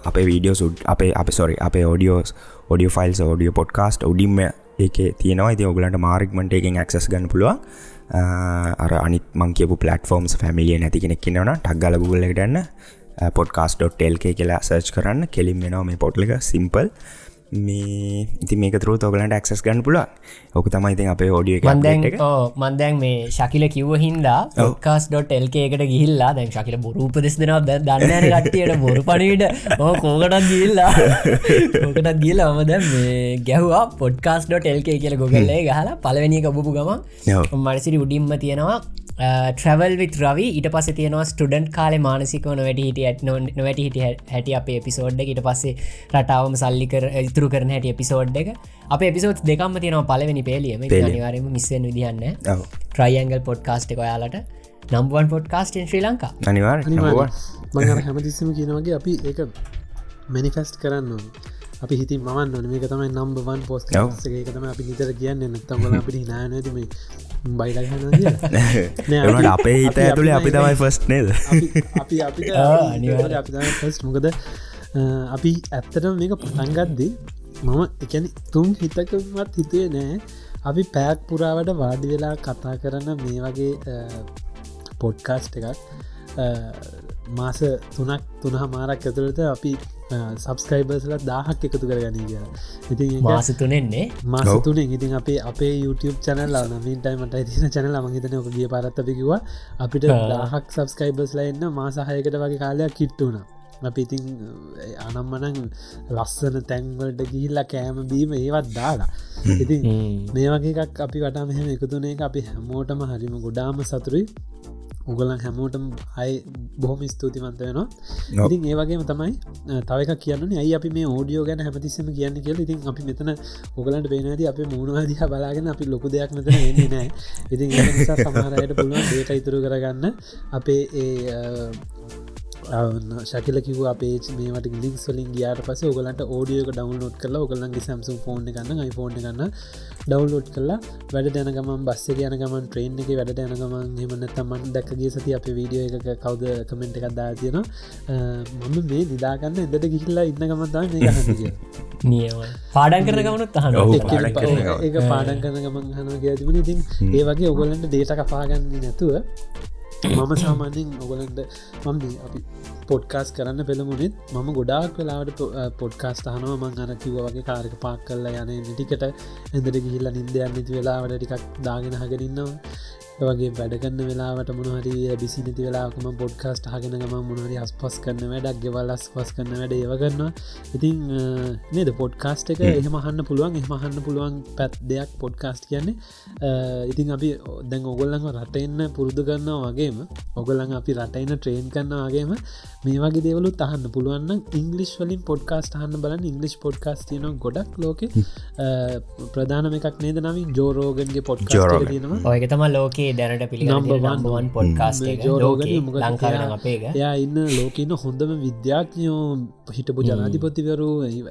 අපේ වීඩියෝ සුඩ් අපේ අප සොරි අපේ ෝඩියෝස් ෝඩිය ෆයිල්ස් ෝඩිය පොඩ්කාස්ට් උඩින්ම එක තියෙනවා. ඉති ඔගලන්ට මාරික්මට එකෙන් ඇක්සස් ගන්න පුළුවන්. අර අනිත් මංකපු පලටෆෝම්ස් ෆැමිලිය නැති කෙනෙක් කියනවන ටක්ගල ගුල්ලටන්න පොඩ්කාස්.ටල්ක කියලා සර්ච් කරන්න. කෙලින් වෙනවා මේ පොට්ලික සිම්පල් මේ ඉති මේක තුර තෝගලන්ට ඇක්සස් ගන්න පුළුවන්. ඕක තමයි ඉතින් අපේ ෝඩිය මන්දැන් මන්දැන් මේ ශකිල කිව්ව හින්දා ොකාස්.ල්ක එකට ගිහිල්ලා දැන් ශකිල බොරු උපදෙස් දෙෙනව දන්නන කට්ටියට. බොරු පණීට ඕ කෝකටත් ගිල්ලා ඕකටත් ගිල්ලා මම දැන් මේ ගැහවා පොඩ්කාස්.ල්ක කියල ගොගල්ලේ ගහලා පලවැනි කබපු ගම. මරසිරි උඩින්ම තියෙනවා ට්‍රවල් විත් රවි ඊට පස තියෙනවා ස්ටඩන්් කාල මානසික නොවට හිට ඇත් නොවට හිට හැටි අප එපිසෝඩ් ඊට පස්සේ රටාවම සල්ලිකර ඉතුරු කරන හැට එපිසෝඩ් එක. අප එපිසෝඩ් දෙකම තියෙනවා පලවෙනි පේලියම පේලිය. අනිවාරම මිස්සෙන් විදිහන්න ට්‍රයිඇංගල් පොඩ්කාස්ට් එක ඔයාලට නම්බුවන් පොඩ්කාස්ටන් ශ්‍රී ලංකා අනිවාර් හැමතිස්සම කියනවගේ අපි ඒක මැනිෆෙස්ට් කරන්න ඕන අපි හිති මවන් නොන මේක තමයි නම්බවන් පෝස් තම අපි නිතර කියන්න. නත්තම්ල අපිට නානතිම බයිලගන්න එට අපේ හිත ඇතුළේ අපි තමයි ෆස්ට් නේද? අපි අපි ෆස් මොකද අපි ඇත්තට මේක පටන්ගත්දී මම එකන තුන් හිතකවත් හිතේ නෑ. අපි පෑක් පුරාවට වාඩි වෙලා කතා කරන මේ වගේ පොඩ්කාස්ට් එකක් මාස තුනක් තුනහ මාරක් ඇතුළට අපි සබස්ක්‍රයිබර්ස්ල දාහක් එකතු කරගනී කියලා. ඉති මාස තුනෙන්නේ මාස ඔව්. තුනෙන්. ඉතින් අපේ අපේ YouTube චැනල් නමින්ටයිමට තින චැනල මහිතන ඔක ගිය පරත්තපිකිවා අපිට. දාහක් සබස්ක්‍රයිබර්ස්ලා එන්න මාසාහයකට වගේ කාලයක් කිට්ටුන අපි ඉතින් අනම්මනං ලස්සන තැන්වලට ගිහිල්ලා කෑම බීම ඒවත් දාලා. ඉතින් මේ වගේ එකක් අපි වටා මෙහම එකතුන එක අපි හැමෝටම හරිම ගොඩාම සතුරුයි උගලන් හැමෝටම අයි බොහොම ස්තුතිවන්ත වෙනවා. ඉතින් ඒවගේම තමයි තවක කියන්න ඇයි අපි මේ ඕඩියෝ ගැන හැමතිස්සම කියන්න කියල. ඉතින් අපි මෙතන ඔගලන්ට පේනද අප මුණවාදිහ බලාගෙන අපි ලොකු දෙයක් මෙතන එන්නේ නෑ ඉතින් සමහරයට පුළුවන් දේට ඉතුරු කරගන්න. අපේ ශකිල කිව අපේ මේට ලික් වලින් ගයාට පස ඔගලන්ට ඕඩියක ඩවන්ලෝඩ් කරලා ඔගලන්ගේ සැම්සුම් ෆෝන් ගන්න iPhone ගන්න ඩවන්ලෝඩ් කරලා වැඩ දැනගමන් බස්ස යන ගමන් ට්‍රේන් එක වැඩ යනගමන් හෙමන්න තමන් දැක්කගේ සති අප වීඩියෝ එක කවද කමෙන්ට් එකක් දා තියෙන මම මේ නිදාගන්න එදට ගිහිල්ලා ඉන්න ගහන්න නියම. පාඩන් කරන ගමනුත් අහන ඔව්. ඒක පාඩම් කරන ගමන්. ඒක පාඩන් කරන ගමන් හන තිබුණ. ඉතින් ඒ වගේ ඔගොලන්ට දේට කපාගන්න නැතුව මම සාමාන්‍යෙන් ඔගොලන්ට මම අපි පොඩ්කාස් කරන්න පෙළමුණෙත් මම ගොඩාක් වෙලාවට පොඩ්කාස් හනව මං අර කිව වගේ කාරක පාක් කරලා යන ටිකට ඇඳට ගිහිල්ල නින්ද යන්නති වෙලාවට ටිකක් දාගෙන හගරන්නවා වගේ වැඩගන්න වෙලාට මොනහරි බිසි නති වෙලාකම පොඩ්කාස්ට හගෙන ගම මොනහරි අස් පස් කරන වැඩක් ගෙවල් අස් පස් කරන වැඩ ඒවගන්නවා ඉතින් නේද? පොඩ්කාස්ට එක එහෙමහන්න පුළුවන් එහමහන්න පුළුවන් පැත් දෙයක් පොඩ්කාස්ට කියන්නේ. අ, ඉතින් අපි දැන් ඔගොල්ලඟ රටෙන්න්න පුරුදු කරන්න වගේම ඔගොල්ලඟ අපි රටයින ට්‍රේන් කරන්න වගේම මේ වගේ දේවලු තහන්න පුළුවන් ඉංගලිස් වලින් පොඩ්කාස්ට හන්න බලන්න. ඉංගලිස් පොඩ්කාස් තියන ගොඩක් ලෝක. ප්‍රධානම එකක් නේද නමින් ජෝරෝගන්ගේ පොඩ්කාස්ට තියෙනවා. තම ලෝකේ දැනට පිළි Number one. Number one podcast මේ Joe Rogan මොකද ලංකාවෙන එයා- අපේක එයා ඉන්න ලෝකන්න හොඳම විද්‍යාඥයෝ හිටපු ජනාධිපතිවරු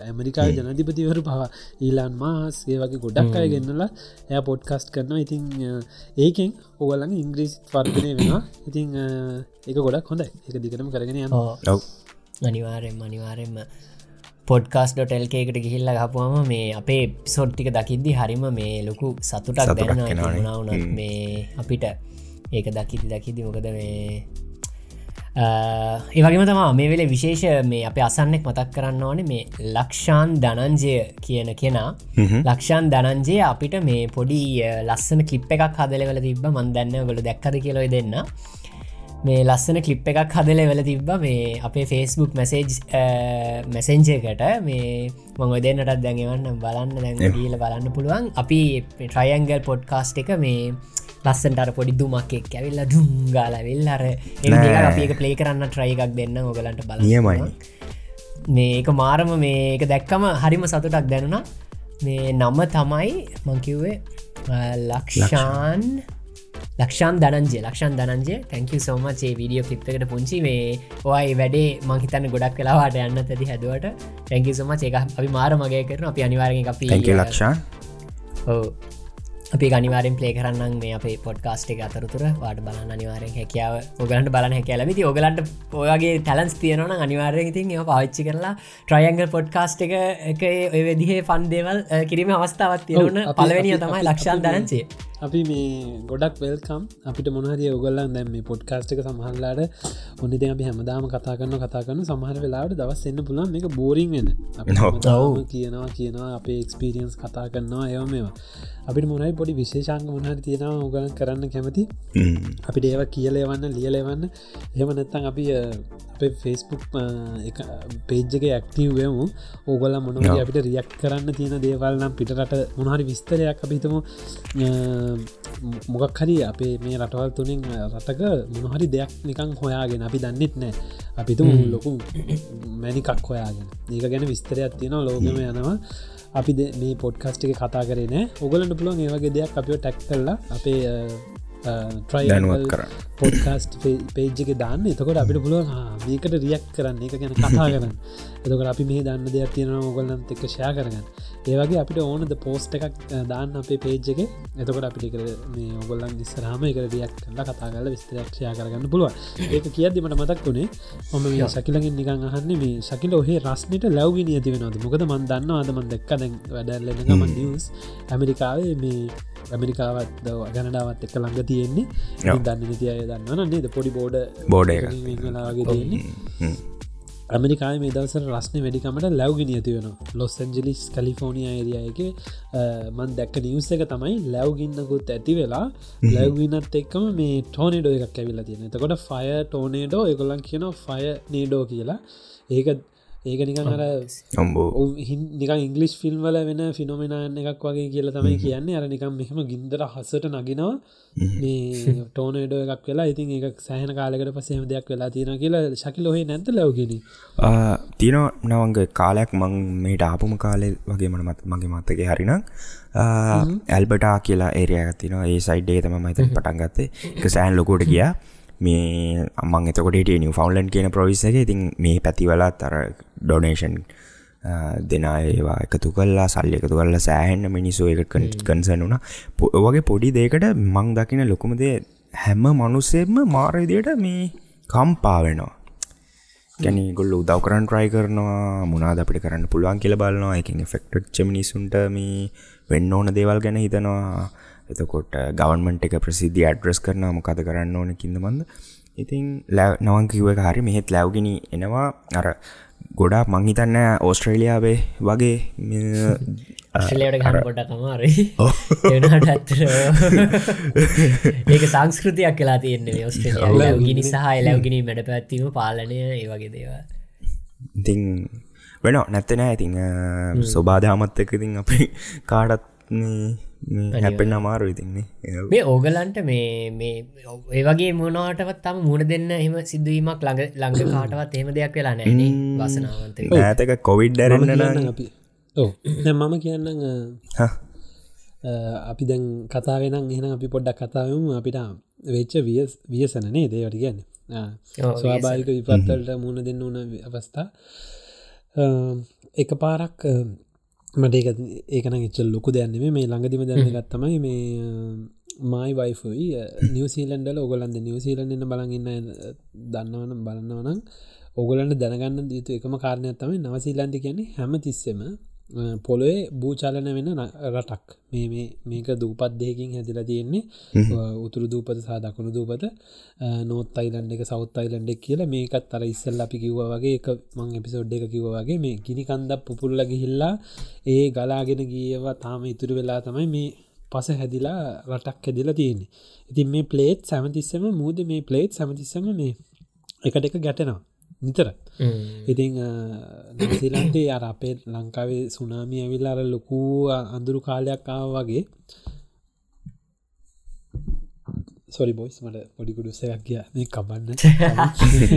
ඇමරිකා ජනධිපතිවරු පවා ඊලාන් මාස් ඒ වගේ ගොඩක් අය ගෙන්නලා එය පොඩ්කස්ට් කරනවා. ඉතින් අ, ඒකෙන් ඔගලඟ ඉංග්‍රීසි වර්ධනය වෙනවා. ඉතින් අ, ඒක ගොඩක් හොඳ එක දිගටම කරගෙන ඔව්. අනිවාරෙන් අනිවාරෙන්ම පොඩ්කාස්.ටල්ක එකට ගිහිල්ල ගපුවම මේ අපේ සොට්ටික දකිද්දි හරිම මේ ලොකු සතුටක් සතුටක් දැන එනවානේ. වුණත් මේ අපිට ඒක දකිති දකිදි මොකද මේ ඒවගේම තමා මේ වෙලේ විශේෂ මේ අප අසන්නෙක් මතක් කරන්න ඕනේ මේ ලක්ෂාන් දනංජය කියන කෙනා. ලක්ෂාන් දනංජය අපිට මේ පොඩි ලස්සන කලිප් එකක් හදලවල තිබ මන්දන්න ගොල දැක්කද කියලොයි දෙන්න මේ ලස්සන කලිප් එකක් හදල වෙල තිබ්බ. මේ අපේ ෆේස්බුක් මැසේජ් මැසෙන්ජයකට මේ මං දෙන්නටත් දැඟවන්න බලන්න කියල බලන්න පුළුවන්. අපි ට්‍රයන්ගල් පොඩ්කාස්ට් එක මේ ලස්සන්ටර පොඩි දුමක්ෙක් ඇවිල්ල ඩුම්ගාල වෙල් අර අපඒක ප්ලේ කරන්න ට්‍රයි එකක් දෙන්න ඔගලන්ට බල නියමයි. මේක මාරම මේක දැක්කම හරිම සතුටක් දැනුණා. මේ නම තමයි මංකිව්වේ Lakshan Lakshan Dhananjaya Lakshan Dhananjaya thank so much video ලිප්කට පුංචි මේ ඔයි වැඩේ මංහිතන්න ගොඩක් කලාවාට යන්න ඇති හැදුවට. තැංක සෝම ඒක අපි මාර මගේ කරන අපි අනිවාරෙන් අපි ලක්ෂා. අපි ගනිවාරෙන් පලේ කරන්න මේ අපේ පොඩ්කාස්ට් එක අතරතුර. වාට බලන්න අනිවාරෙන් හැකියාව ඔගලන්ට බලන හැකැලවිති ඔගලන්ට ඔයගේ ටලන්ස් තියනන අනිවාරය ඉතින් ඒ පාච්චි කරලා ට්‍රයන්ගල් පොඩ්කාස්ට් එක එක ඔය වෙදිහේ ෆන්දේවල් කිරීම අවස්ථාවත් තියවන ඔව්, අපි- පලවැනිය තමයි ලක්ෂන් දනන්සේ අපි මේ ගොඩක් වෙල්කම් අපිට මොනහරිය ඔගල්ලන් දැම් මේ පොඩ්කාස්ට් එක සමහල්ලාට ඔන්නද අපි හැමදාම කතා කරන්න කතා කරන්න සමහර වෙලාට දවස් එන්න පුළන් මේක බෝරිං වෙන කියනවා කියනවා අපේ එක්ස්පිරියන්ස් කතා කරනවා ඒව මේවා. අපිට මොනයි පොඩි විශේෂංග මොහර තියෙනවා ඔගලන් කරන්න කැමති. අපිට ඒව කියලේවන්න ලියලෙවන්න එහම නැත්තන් අපි අපේ ෆෙස්බුක් පේජ්ජක ඇක්ටව්වමු ඕගොල මොන. අපිට රියක් කරන්න තියෙන දේවල් නම් පිටරට මොනහරි විස්තරයක් අපිතම මොගක් හරි අපේ මේ රටවල් තුළින් රටක මොනහරි දෙයක් නිකං හොයාගෙන අපි දන්නෙත් නෑ. අපිතුම ලොකු මැනිකක් හොයාගෙන. ඒක ගැන විස්තරයක් තියෙනවා ලෝකම යනවා. අපි මේ පොඩ්කස්ටික කතා කරන ඔගලට පුළුවන් ඒවගේ දෙයක් අපිෝ ටැක් කරලා අපේ දැනුවත් කරන්න. පොඩ්කාස්ට පේජ්ක දාන්න. එතකොට අපිට පුළුවන් මේකට රියක් කරන්න. එක ගැන කතා කරන්න එතකට අපි මේ දන්න දෙයක් තියෙන ඔගලන්ත එක ෂයා කරගන්න. ඒවගේ අපිට ඕනද පෝස්ට එකක් දාන්න අපේ පේජ් එක. එතකොට අපිට කර මේ ඔගොල්ලන් ඉස්සරහම එක රියක් කලා කතා කරල විස්තරක්ෂයා කරගන්න පුළුව ඒක කියද්දිමට මතක් වුණේ මම මේ ශකිලගෙන් නිකං අහන්නේ මේ ශකිල ඔහේ රස්නට ලැව්ගි නියති වෙනද මොකද මන් දන්න අදමන් දෙක්ක දැන් වැඩල්ලෙන ගම නිියස් ඇමරිකාවේ මේ ඇමරිකාවත් ගැනඩාවත් එක්ක ළඟ තියෙන්නේ. දන්න නිතිය දන්න නේද? පොඩි බෝඩ බෝඩ එක. වෙලාගේ තියෙන්නේ ඇමරිකාය මේ දවසර රස්න වැඩිකමට ලැව්ගි නියති වෙන ලොස් ඇන්ජලිස් කලිෆෝනිය ඒරියයක මන් දැක්ක නිවස එක තමයි ලැව්ගින්නකුත් ඇති වෙලා ලැව්ගිනත් එක්කම මේ ටෝනෙඩෝ එකක් ඇවිල්ලා තියෙන එතකොට ෆය ටෝනේඩෝ එකොලන් කියන ෆය නේඩෝ කියලා. ඒක ඒක නිකන් අර නිකන් ඉංගලිස් ෆිල්ම් වල වෙන ෆිනොමිනායන් එකක් වගේ කියල තමයි කියන්නේ. අර නිකම් මෙහම ගින්දර හසට නගෙනවා. මේ ටෝනඩෝ එකක් වෙලා ඉතින් එක සෑහන කාලකට පසේම දෙයක් වෙලා තියෙන කියලා ශකිල ඔහේ නැත ලවගෙන තියන නවන්ගේ කාලයක් මං මේට ආපුම කාලෙ වගේ මන මත් මගේ මත්තක හරිනම් ඇල්බටා කියලා ඒරය තින ඒ සයිඩ්ඩේ තම මත පටන් ගත්තේ. එක සෑන් ලොකෝට ගියා මේ අම්මන් එතකොට නිව ෆවන්ලන්් කියන ප්‍රවිස එක. ඉතින් මේ පැතිවලා තර ඩොනේෂන් දෙන ඒවා එකතු කල්ලා සල්ලි එකතු කල්ලා සෑහෙන්න්න මිනිස්සු එක කන්සන් වුණ. වගේ පොඩි දේකට මං දකින ලොකුමදේ හැම මනුස්සෙම මාරවිදියට මේ කම්පාවෙනවා ගැන ගොල්ල උදව් කරන්න ට්‍රයි කරනවා මුණද අපිට කරන්න පුළුවන් කියල බලනවා. එකින් ෆෙක්ට් චමිනිසුන්ට මේ වෙන්න ඕන දේවල් ගැන හිතනවා එතකොට ගවන්මට එක ප්‍රසිද්ධ ඇඩ්‍රස් කරන මොකද කරන්න ඕන කින්ද මන්ද? ඉතින් ලැ නවන් කිව එක හරි මෙහෙත් ලැව්ගෙන එනවා. අර ගොඩා මංහිතන්න ඕස්ට්‍රේලියාවේ වගේ ඒක සංස්කෘතියක් කලා තියන්නේ ඔස්ට්‍රලිය ගිනි සහ එලවගෙන මැඩ පැත්වීම පාලනය ඒ වගේ දේව ඉතිං වෙන නැත්තනෑ ඉතිං ස්වබාධාමත් එක ඉතින් අපි කාඩත් හැපෙන් අමාරු ඉතින්නේ. මේ ඕගලන්ට මේ මේ ඒවගේ මොනවටවත් තම මුණ දෙන්න එම සිදුවීමක් ළඟ ළඟ කාටවත් එහෙම දෙයක් වෙලා නෑන වසනාවන්ත ඇතක කොවිඩ් ඩරන්න අපි. මම කියන්න අපි දැන් කතාවෙන එහෙන අපි පොඩ්ඩක් කතාවම අපිට වෙච්ච විය වියසනනේ දේවට කියන්න. ස්වාභාවික විපත්තලට මුණ දෙන්න ඕන අවස්ථා. එක පාරක් මට ඒක ඒකන එච්චල් ලොකු දැන්නේ මේ ළඟදිම දැන්න ගත්තමයි මේ මයි වයිෆයි නිවසිීලන්ඩල ඔගොලන්ද නිවසිීලන්න්න බලගන්න දන්නවනම් බලන්නවනම් ඔගලන්ට දැනගන්න යුතු එකම කාරණයක් තමයි නවසීලන්ති කියන්නේ හැම තිස්සෙම පොළොේ භූචාලන වෙන රටක්. මේ මේක දූපත්දයකින් හැදිලා තියෙන්නේ. උතුරු දූපත සහ දකුණු දූපත. නෝත් අයිලන්ඩ එක සෞත් අයිලන්ඩෙක් කියලා මේකත් අර ඉස්සල් අපි කිව්ව වගේ එක මං එපිසෝඩ් එක කිව්ව වගේ මේ ගිනි කන්දක් පුපුල්ල ගිහිල්ලා ඒ ගලාගෙන ගියවා තාම ඉතුරු වෙලා තමයි මේ පස හැදිලා රටක් හැදිලා තියෙන්නේ. ඉතින් මේ පලේට් සැමතිස්සම මූද මේ පලේට් සැමතිස්සම මේ එකට එක ගැටෙනවා නිතර. ඉතිං නසිලන්තේ අර අපේ ලංකාවේ සුනාමි ඇවිල් අර ලොකූ අඳුරු කාලයක් ආව වගේ. සොරි බොයිස් මට පොඩිකුඩු සයක් කිය මේ කබන්න.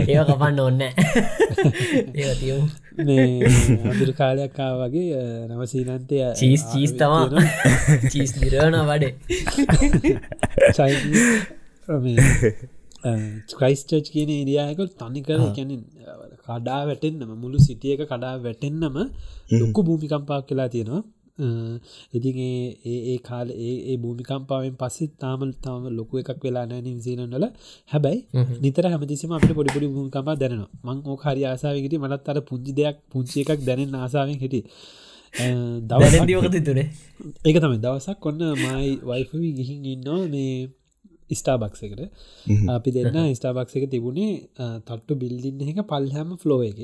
ඒ කපන්න ඔන්න අඳුරු කාලයක් ආ වගේ නවසීනන්තය චීස් චීස් තමා චීස් දිරන වඩේ ක්‍රයිස්ටච් කියන ඉරියායක තනිකර කැන කඩා වැටෙන්න්නම මුළු සිටියක කඩා වැටෙන්න්නම ලොක්කු භූමිකම්පාක් කියලා තියෙනවා. ඉතින් ඒ කාල ඒ භූමිකම්පාවෙන් පස්සෙත් තාමල් තාම ලොකු එකක් වෙලා නෑ නිවසීලන්නල හැබැයි නිතර හැමතිසිම අපට පොඩිපොඩි භූමිකම්පා දැනවා මං ඕක හරි ආසාාවකට මනත් අර පුංචි දෙයක් පුංචි එකක් දැනෙන් ආසාාවෙන් හිටිය. දවසක තුරේ ඒක තමයි. දවසක් කොන්න මයි වයිෆවී ගිහින් ඉන්නවා මේ ස්ටාබක්ස එකට. අපි දෙන්න ස්ටාබක්ස එක තිබුණේ තට්ටු බිල්ලින්න එක පල්හැම ෆ්ලෝ එක.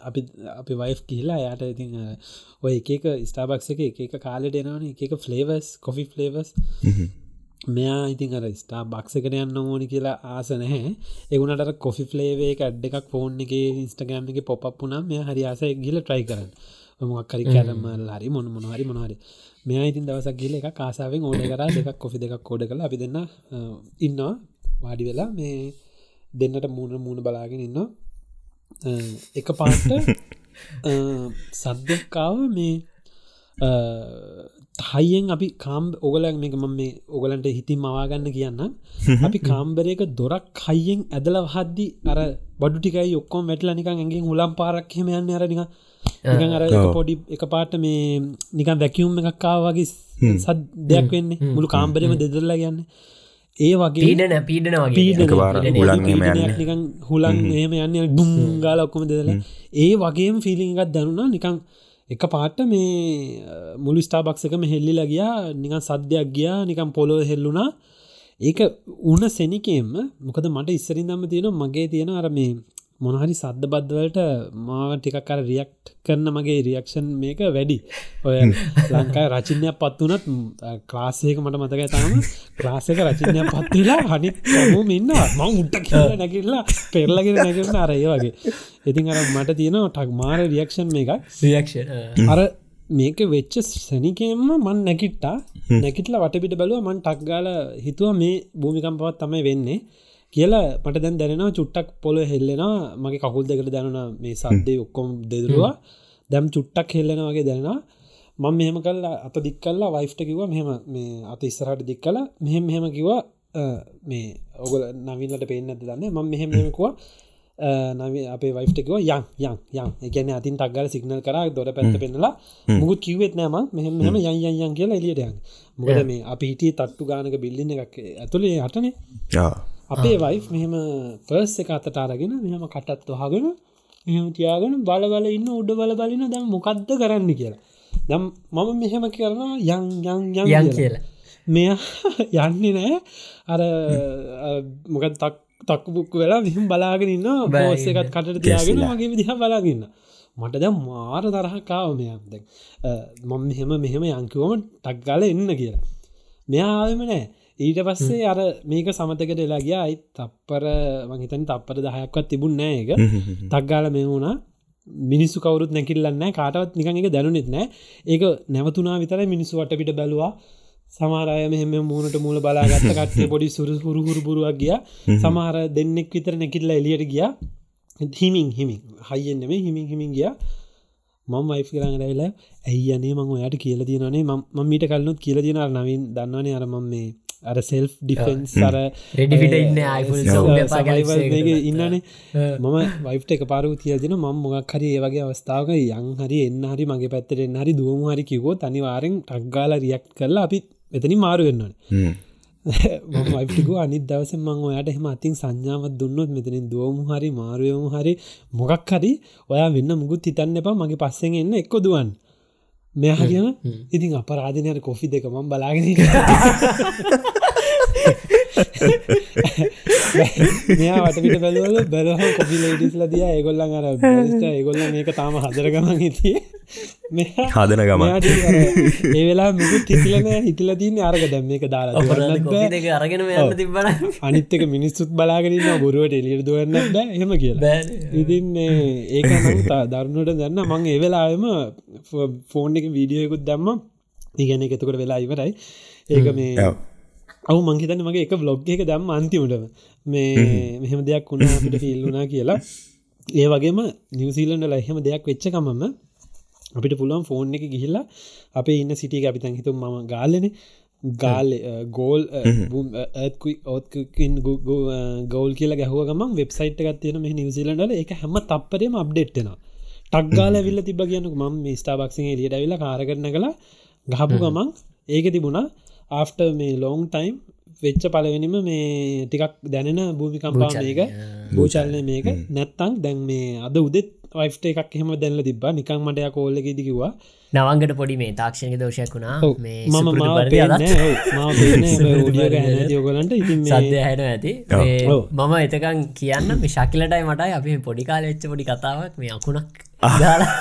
අපි අපි වයිෆ් කියලා යායට ඉතින් ඔය එකක ස්ටාබක්ස එක එක කාලෙට එනවන එක ෆ්ලේවස් කොෆි ෆ්ලේවස් මෙයා ඉතින් අර ස්ටා බක්සකට යන්න ඕනි කියලා ආස නැහැ. එගුණට කොෆි ෆ්ලේවේ එක අඩ් එකක් ෆෝන් එක ඉස්ටගෑම් එක පොප් වුනම් මෙය හරි ආස ගිල ට්‍රයි කරන්න. මොක්කරි කැරම හරි මොන මොනහරි මොනහරි මෙයා ඉතින් දවසක් ගිල එක කාසාාවෙන් ඕඩ කර දෙකක් කොෆි දෙකක් කෝඩ කළ අපි දෙන්න ඉන්නවා. වාඩි වෙලා මේ දෙන්නට මූුණ මූුණ බලාගෙන ඉන්නවා. එක පාට සද්‍යකාව මේ හයියෙන් අපි කාම් ඔගලක් මේක ම මේ ඔගලන්ට හිතින් මවාගන්න කියන්න අපි කාම්බරයක දොරක් හයියෙන් ඇදල හද්දි අර බඩු ටිකයි ඔක්කොම් වැටල නිකන් ඇගේ හුලම් පාරක්හෙම යන්න අරනික නිකන් අර පොඩි එක පාට මේ නිකන් වැැකියුම් එකක්කාව වගේ සත් දෙයක් වෙන්නේ. මුළු කාම්බරම දෙදරලා ගන්න ඒ වගේ පීඩන පීඩන වගේ. නිකන් හුලන් ඒම යන්න බුංගාල ඔක්කොම දෙදල ඒ වගේම ෆිලිං එකත් දැනුණා. නිකං එක පාට මේ මුළු ස්ටාබක්සකම හෙල්ලිලා ගියා. නිකන් සද්‍යයක් ගියා. නිකම් පොලො හෙල්ලුනා ඒක උන සෙනිකෙන්ම මොකද මට ඉස්සරින්දම්ම තියෙන මගේ තියෙන අර මේ මොනහරි සද්ධ බද්ධවලට මාව ටිකක් අර රියක්් කරන මගේ රියක්ෂන් මේක වැඩි. ඔය ලංකායි රචිනයක් පත් වනත් ක්ලාසයක මට මතක තම ක්ලාසක රචිනයක් පත්වෙලා හනි මුම ඉන්න ම උට්ට කියල නැකිල්ලා පෙරලගෙන නැකරන අරය වගේ. ඉතින් අර මට තියෙනවා ටක් මාර රියක්ෂන් මේක රියක්ෂ අර මේක වෙච්ච සැනිකෙන්ම මන් නැකිට්ටා නැකිටල වටපිට බැලුව මන් ටක්ගාල හිතුව මේ භූමිකම්පවත් තමයි වෙන්නේ කියලා මට දැන් දැනෙනවා චුට්ටක් පොල හෙල්ලෙනවා. මගේ කකුල් දෙකට දැනුන මේ සද්දේ ඔක්කොම් දෙදරවා. දැම් චුට්ටක් හෙල්ලෙන වගේ දැනවා මං මෙහෙම කල්ලා අත දික් කල්ලා වයිෆ්ට කිව මෙහෙම මේ අත ඉස්සරහට දික් කලා මෙහෙම මෙහෙම කිවා මේ ඔගල නවිල්ලට පේෙන් ඇත දන්න? ම මෙහෙම මෙමකුව නව අපේ වයිෆ්ටකව යන් යන් යන්. එකන අතින් තක්ගල සිගනල් කර දොර පැත්ත පෙන්නලා මුකුත් කිවත් නෑම මෙහම මෙහම යන් යන් යන් කියලා එලියටයන් මොකද මේ අපි හිටිය තට්ටු ගානක බිල්ලින්න එකක් ඇතුළේ හටනේ අපේ වයි් මෙහෙම පර්ස් එක අතට අරගෙන මෙහම කටත් වහගෙන මෙහම තියාගෙන බලබල ඉන්න උඩ බල බලින දැම් මොකක්ද කරන්න කියලා. දම් මම මෙහෙම කරනවා යං යං යන් කියලා. මෙය යන්නේ නෑ අර මොකත් තක් තක්කුපුක් වෙලා විහම් බලාගෙන ඉන්න බෝස එකත් කටට තියාගෙන මගේ විදිහ බලාගන්න මට දැ මාර තරහකාව මෙයක් දැක් මම මෙහෙම මෙහෙම යංකිවම ටක්ගල එන්න කියලා. මෙයාම නෑ ඊට පස්සේ අර මේක සමතකට එලාගිය අයි තප්පර මහිතන් තප්පර දහයක්වත් තිබුණ නෑ එක තක්ගාල මේ වුණා. මිනිස්සු කවරුත් නැකිල්ලන්න කාටවත් නිකන් එක දැනුනෙත් නෑ. ඒක නැවතුනා විතර මිනිස්සු වටපිට බැලවා. සමාරය මෙහෙම මූුණට මූල බලාගත්ත කටේ පොඩි සුරු හුරු හුරු පුරුවක් ගිය. සමහර දෙන්නෙක් විතර නැකිල්ල එලියට ගිය. හිමින් හිමින්. හයිෙන්නෙම හිමින් හිමින් ගිය. මම වයි් කරන්න රැවෙලා ඇයි අනේ මං ඔයාට කියල තියනේ ම මීට කලනුත් කියල තියන නවින් දන්නවනේ අරමම් මේ අර සෙල් ඩිෆෙන්ස් අර රෙඩිෆිට ඉන්න ඉන්නනේ. මම වයිට එක පාරු තියදෙන ම මොගක් හරි ඒවගේ අවස්ථාවක යං හරි එන්න හරි මගේ පැත්තර එන්න හරි දුවම හරි කිවෝ තනිවාරෙන් ටක්ගාල රියක් කරලා අපි මෙතනි මාරු වෙන්නන මයිටිකු අනිත් දවස මං ඔයාට එහෙම අතින් සංඥාවත් දුන්නොත් මෙතනින් දුවමු හරි මාරුවමු හරි මොකක් හරි ඔයා වෙන්න මුකුත් හිතන්න එපා මගේ පස්සෙන් එන්න එක්ක දුවන් මෙහ කියන ඉතින් අපරාධනයට කොෆි දෙක මම් බලාගෙන මෙයා වටපිට බැලුවල බැලහ කොපි ලේටිස්ල දිය ඒගොල්ලන් අර ඒගොල්ල මේක තාම හදරගමන් හිතිය හදන ගම ඒ වෙලා මුකුත් හිතිලන හිතිල තියන්නේ අරග දැම් මේක දාලා දුවන්නත් බෑ. දෙක අරගෙන යන්න තිබන අනිත්තක මිනිස්සුත් බලාගෙනන්න බොරුවට එලියට දුවන්න බෑ එහෙම කියලා. ඉතින් මේ ඒක දරුණුට දන්න මං ඒවෙලාම ෆෝන් එක වීඩියයකුත් දැම්ම. ඉගැන එකතකොට වෙලා ඉවරයි. ඒක මේ අවු මංහිතන්න මගේ එක බ්ලොග් එක දම් අන්තිමටම මේ මෙහෙම දෙයක් වුණා අපිට ෆිල් වුණා කියලා. ඒ වගේම නිවසිීලන්ඩ ලහෙම දෙයක් වෙච්චකමම අපිට පුළුවන් ෆෝන් එක ගිහිල්ලා අප ඉන්න සිටිය අපිතන් හිතු ම ගාලන ගාල ගෝල් ඕත්කින් ගෝල් කියලා ගැහුව ගමන් වෙබ්සයිට් එකත් තියෙන මෙ නිවසිලන්ඩල එක හැම තප්පරේම අප්ඩේට්ටෙන ටක්ගාල විල්ල තිබ කියනක ම මේ ස්ටාබක්සිේ ලියට විල්ල කාරගරන කලා ගහපු ගමන් ඒක තිබුණා. ආෆ්ට මේ ලෝන් ටයිම් වෙච්ච පලවෙනිම මේ ටිකක් දැනෙන භූමිකම්පා මේක භූචල්නය. මේක. නැත්තං දැන් මේ අද උදෙත් වයිෆ්ට එකක් එහෙම දැල්ල තිබා නිකං මටය කෝල්ලක දිකිවා නවංගට පොඩි මේ තාක්ෂණක දෝෂයක් වුණා. යෝගලන්ට ඉතින් සද්‍ය හැන ඇති. මම එතකන් කියන්න මේ ශකිලටයි මටයි අපි පොඩි කාල එච්ච පොඩි කතාවක් මේ අකුණක් දාලා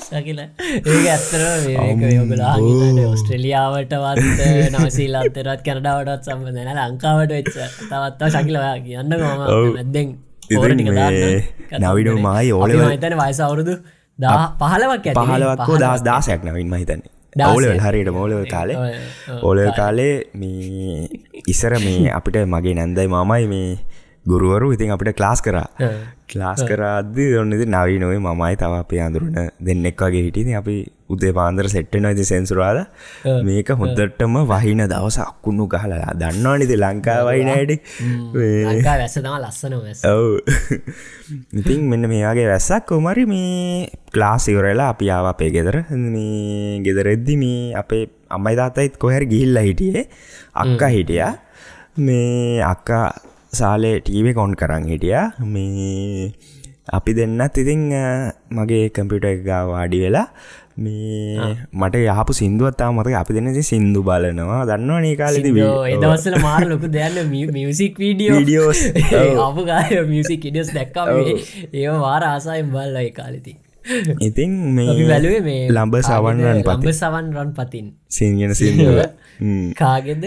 සකිල ඒක ඇත්තර යොගලා ඔස්ට්‍රලියාවටවත් නවසීල්ලත්තරත් කැනඩාවටත් සම්බඳන ලංකාවට වෙච්ච තවත්තා ශකිලවා කියන්න මම. මැද්දෙන් මේ නවිඩු මයි ඕලව තන වයස අවුරුදු දා පහලවක් ඇති පහලවක්කෝ දස් දාසයක් නවින් මහිතන්නේ ඔවලවල් හරියට මෝලව කාලේ. ඕලව කාලේ. මේ ඉසර මේ අපිට මගේ නැන්දයි මමයි මේ ගුරුවරු ඉතින් අපිට ක්ලාස් කරා. ක්ලාස් කරාද ඔන්නද නවී නොවේ මමයි තව අපේ අඳුරන දෙන්නෙක් වගේ හිටින අපි උදේ පාන්දර සෙට්ට නොයිති සෙන්සුරාද මේක හොඳටම වහින දවස අක්කුණු ගහලා. දන්නවානිද ලංකා වයිනයට ඔව්. ඉතින් මෙන්න මේයාගේ වැස්සක් කොමරි මේ ක්ලාස් ඉවරලා අපි ආව අපේ ගෙදර. මේ ගෙදරෙද්දි මේ අපේ අම්මයි තාතයිත් කොහැර ගිහිල්ල හිටියේ. අක්කා හිටිය. මේ අක්කා සාලේ ටීවේ කොන් කරන්න හිටිය. මේ අපි දෙන්නත් ඉතිං මගේ කම්පිට එක වාඩි වෙලා මේ මට යහපු සිින්දුවත්තා මතක අපි දෙන්න සිින්දු බලනවා. දන්නවා ඒ කාලෙදි එදවස්සල මාර ලොකු දැන්න මියසික් වීඩියෝ Videos. අප ගාය මියසික් ඉඩස් දැක්කම ඒ වාර ආසායෙන් බල්ල ඒ කාලෙති ඉතින්. මේ බැලුවේ මේ ලම්බ සවන් රන් ලම්බ පති සවන් රන් පතින් සිංගෙන සිින්දුව කාගෙද?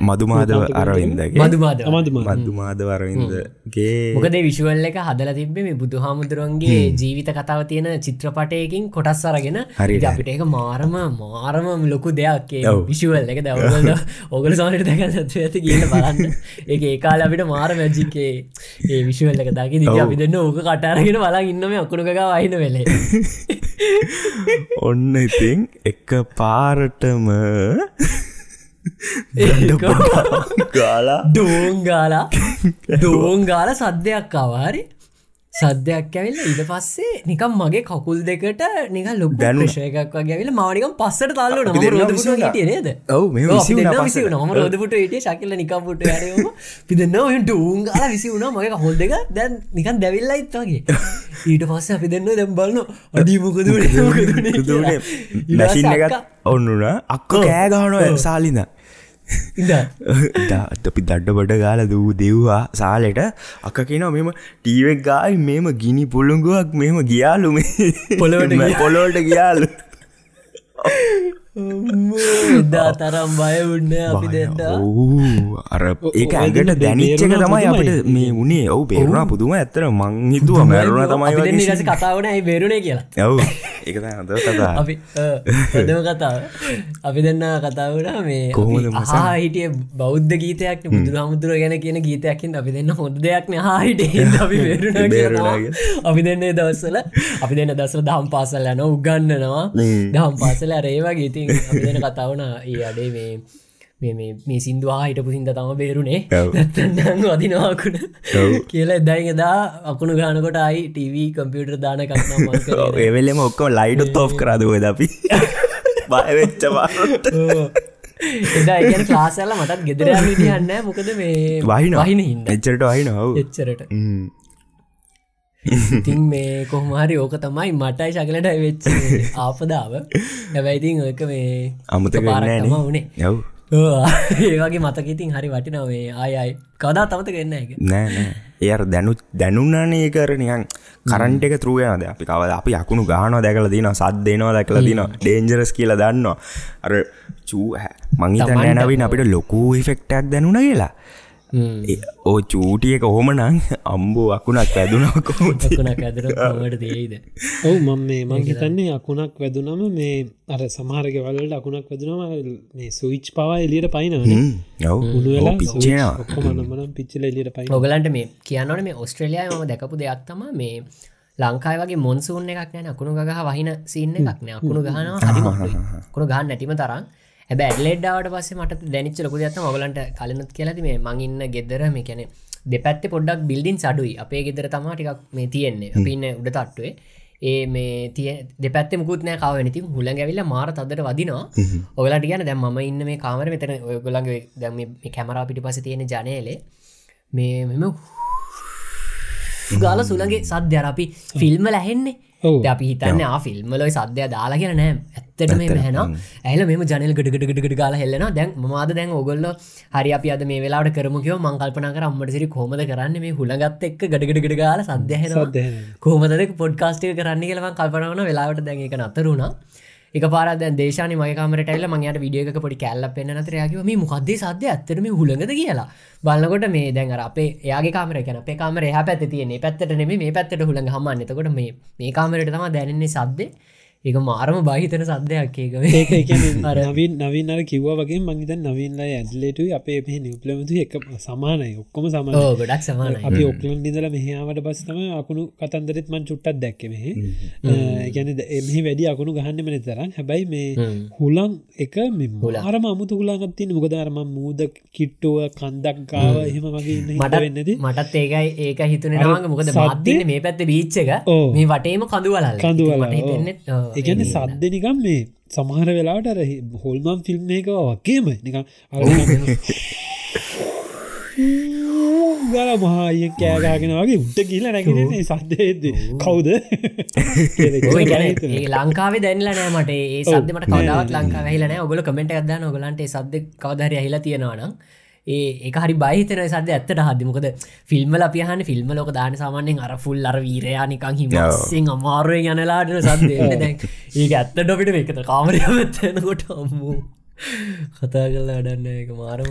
මදුමාදව අරවින්දගේ. මදුමාද අමතුම මදුමාද වරවින්දගේ මොකද විශුවල් එක හදල තිබේ මේ බුදු හාමුදුරුවන්ගේ ජීවිත කතාව තියෙන චිත්‍රපටයකින් කොටස් අරගෙන. ඉතින් අපිට ඒක මාරම මාරම ලොකු දෙයක්. විශුවල් එක දවල ඔගල සමට දැක ඇති කියල බලන්න. ඒ ඒකාල අපිට මාර මැජිකේ ඒ විශුවල් එක දකි දි ඔව්. අපි දෙන්න ඕක කටාරගෙන බලා ඉන්නම අකුණුකක වහින වෙලේ. ඔන්න ඉතින් එක පාරටම ගාලා. දෝංගාලා දෝංගාල සද්‍යයක් අවාරි සද්‍යයක් ඇවිල්ල ඉට පස්සේ නිකම් මගේ කකුල් දෙකට නික ලොක් දැනුණා. ශයකක් වගේවිල මවනිකම් පස්සට තල්ල නේද. නම රෝධපුට හිටිය ශකිල්ල නිකම්පුට යම පිදන්න ඔට උන්ගාල විසි වුණා මගේ කහොල් දෙක දැන් නිකන් දැවිල්ලයිත් වගේ. ඊට පස්ස අපි දෙන්න දැම් බලන්න අඩිමකද මැසින් එකත් ඔන්නුන අක්ක කෑගහනුව සාලින ඉද අපි දඩ්ඩ බඩ ගාල දූ දෙව්වා සාලෙට. අක කියන මෙම ටීවෙක් ගායි මෙම ගිනි පුළුගුවක් මෙම ගියාලු මේ. පොළොවට ගියා. පොලෝට ගියාලු එදා තරම් බය උන්න අපි දෙන්නා. අර ඒක ඇගට දැනිච්චක තමයි අපිට. මේ වුණේ. ඔවු බේරුණා පුදුම ඇත්තර මං හිතුව මැරුණ තමයි අපි දෙන්න වගේ රස කතාවන ඇයි බේරුණේ කියලා. ඔව්. කතා අපි ප්‍රදම කතාව. අපි දෙන්න කතාවට මේ මචං? අහා හිටිය බෞද්ධ ගීතයක් බුදුර හමුදුර ගැන කියන ගීතයක්කින් අපි දෙන්න හොඳ දෙයක් හාහිට අපි අපි දෙන්න දවස්සල අපි දෙන්න දසල දහම් පාසල් යන උගන්නනවා හ්ම්. දහම් පාසල රේවා ගීතින් දෙන කතාවන ඒ අඩේ මේ මේ- මේ සිින්දවා හිටපු සිින්ද තම. නැත්තන්න අදිනවාකුණ. කියලා එදයි එදා අකුණු ගානකොට අයි ටව කම්පියුටර් දාන කක්නම් මං ඒවෙලෙම ඔක්කොම ලයිඩොත් ඔෆ් කරාද ඔය අපි? බයවෙච්ච පාරට එදා ඒ ලාසල්ල මටත් ගෙදර හිටියන්න මොකද මේ වහින වහින එච්චරට වහින එච්චරට. ඉතින් මේ කොහමහරි ඕක තමයි මටයි ශකලට වෙච්ච ආපදාව. හැබැයිතින් ඔක මේ තමා නෑනේ. වුණේ ඔව්. ඒවගේ මතකිතින් හරි වටිනවේ අයයි කදා තමතක වෙන්න එක නෑ එය දැනු දැනුන්නනේ කර නිකන් කරන්ට එක තරුවයනද අපි කවද අපි අකුණු ගාන දැකල දින සත් දෙනවා දැකල දින ඩේන්ජරස් කියලා දන්නවා. අර චූ මංහිතන්න තමන්ට නැනවින් අපිට ලොකූ ෆෙක්ටක් දැනුන කියලා ඕ චූටියක ඔහොම නං අම්බෝ අකුණක් පැදුනකො කුණක් ඇදර ට දේයිද ඔවු මම මේ මං හිතන්නේ අකුණක් වැදුනම මේ අර සමහරක වලට අකුණක් වැදුනම මේ සුවිච් පවා එලියට පයිනවන උනුවෙලා පිච්චේනවා. ඔක්කොම නම්මනම් පිච්චල එලියට පයි ඔගලන්ට මේ කියන්නට මේ ඔස්ට්‍රලියයා ම දැකපු දෙයක් තම මේ ලංකායි වගේ මොන්සූන් එකක් නෑන අකුණු ගහ වහින සින්න එකක් නෑ. අකුණු ගහනවා හරිම. කුණු ගහන්න නැටිම තරම් හැබ ඇඩලෙඩ්ඩාවට පස්සේ මට දැනිච්ච ලොකු ඇත්ත ඔගලන්ට කලනුත් කියලති මේ මංඉන්න ගෙදර මේ කැනෙ දෙපැත්ත පොඩ්ඩක් බිල්ඩින් සඩුයි. අපේ ගෙදර තමා ටිකක් මේ තියෙන්නේ. අපින්න උඩ තට්ටුවේ. ඒ මේ තිය දෙපැත්ත මුකුත්නෑ කාවනති හුලන් ඇවිල්ල මාර තදට වදිනවා. ඔගලට කියන දැම් ම ඉන්න මේ කාමර මෙතන ඔයගොලන්ගේ දැම කැමරා පිටි පස තියෙන ජනයලේ මේ මෙම ගාල සුළගේ සද්‍යර අපි ෆිල්ම ලැහෙන්නේ ඔව්. ද අපි හිතන්න ෆිල්ම්මලොයි සද්‍යය දාලා කියෙන නෑ. ඇත්තට මේ මෙහන ඇල මෙම ජනල් ගඩගඩගඩ ගලා හෙල්ලෙන දැන් මද දැන් ඔගොල්ල හරි අප අද මේ වෙලාට කරමකව මංකල්පන කර අම්මට සිරි කොමද කරන්න? මේ හුළගත් එක් ගඩගඩගඩ ගාල සද්‍යහෙන සද්දහෙන. කොහමද පොඩ්කාස්ටේ කරන්න කියලම කල්පනවන වෙලාවට දැන් එක නතරුණා එක පාරද දේශන මකමට ල මගේ විඩියක පොඩි කැල්ල පෙන්න්න නතරයාගේ මේ මොකක්දේ සද්‍ය ඇත්තරම හුළඟද කියලා. බලකොට මේ දැන් අර අපේ එයාගේ කාමර කන අපේ කාමර එහ පැත් තියන්නේ. පැත්තට නෙම මේ පැත්තට හුළඟ හමන්න එතකොට මේ මේ කාමරට තම දැනන්නේ සද්දේ. එක මාරම බහිතන සද්‍යයක් ඒක. ඒක එකන නවින් නවින් අර කිව්ව වගේ මංහිත නවින්ලා ඇඩලේටු අපේ මෙහ නිපලමතු එක සමානයි ඔක්කොම සමාන ඕ ගොඩක් සමානයි. අපි ඔක්ලන් නිදල මෙහාවට පස්සම අකුණු කතන්දරෙත් මං චුට්ටත් දැක්ක මෙහ. ගැන එමහි වැඩි අකුණු ගහන්න මන තරම්. හැබැයි මේ හුලන් එක අරම අමුතු හුලාගත්තින මොකදරම මූද කිට්ටුව කන්දක් ගාව එහෙම වගේ මට වෙන්නද මටත් ඒකයි ඒක හිතුන නවාග මොකද මාත්තින්න මේ පැත්ත බීච්ච එක. ඕ. මේ වටේම කඳුවල කඳුවල, එකන සද්ධනිකම් මේ සමහර වෙලාට අර හොල්මන් ෆිල්ම් එක වගේම නිකම් ගල මහාය කෑගාගෙන වගේ උට කියල නැගෙන සද්දයද කවුද ලංකාවේ දැන්ල නෑමට ඒ සද්දමට කවදාවත් ලංකා හිලන ඔගල කමෙන්ට අදන්න ඔගලන්ට සද්ද කවදහරි හිලා තියෙනවානම් ඒ හරි බහිතන සද ඇත්තට හදමකද ෆිල්ම අපියහන ෆිල්ම ලෝක දාන සාමාන්‍යෙන් අර ෆුල් අර වීරයානිකං හිමසිං අමාරුව යනලාට සද්ද. දැන් ඒ ඇත්ත ඩොපිට එකත කාමරය ඇත්තනකොට අම්මූ. කතා කරලා වැඩන්න එක මාරම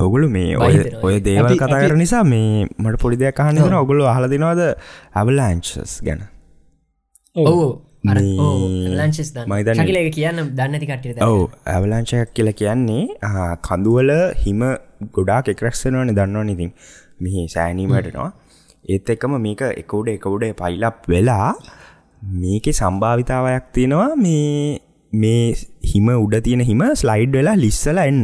ඔගුලු මේ ඔය. ඔය දේවල් අපි- කතා කර නිසා මේ මට පොඩි දෙයක් අහන්න ඔගුලු අහල දෙනවාද? ඇබලෑන්චස් ගැන. ඔවු ලංචස් ශකිලක කියන්න දන්නති කට්ටිට ඔවු ඇවලංචයක් කියල කියන්නේ කඳුවල හිම ගොඩාක් එක්රක්ෂනවන දන්නවා ඉතින්. මෙහි සෑනීමටනවා ඒත් එක්කම මේක එකවුඩ එකවුඩ පයිලප් වෙලා මේක සම්භාවිතාවයක් තියෙනවා. මේ මේ හිම උඩ තියෙන හිම ස්ලයිඩ් වෙලා ලිස්සල එන්න.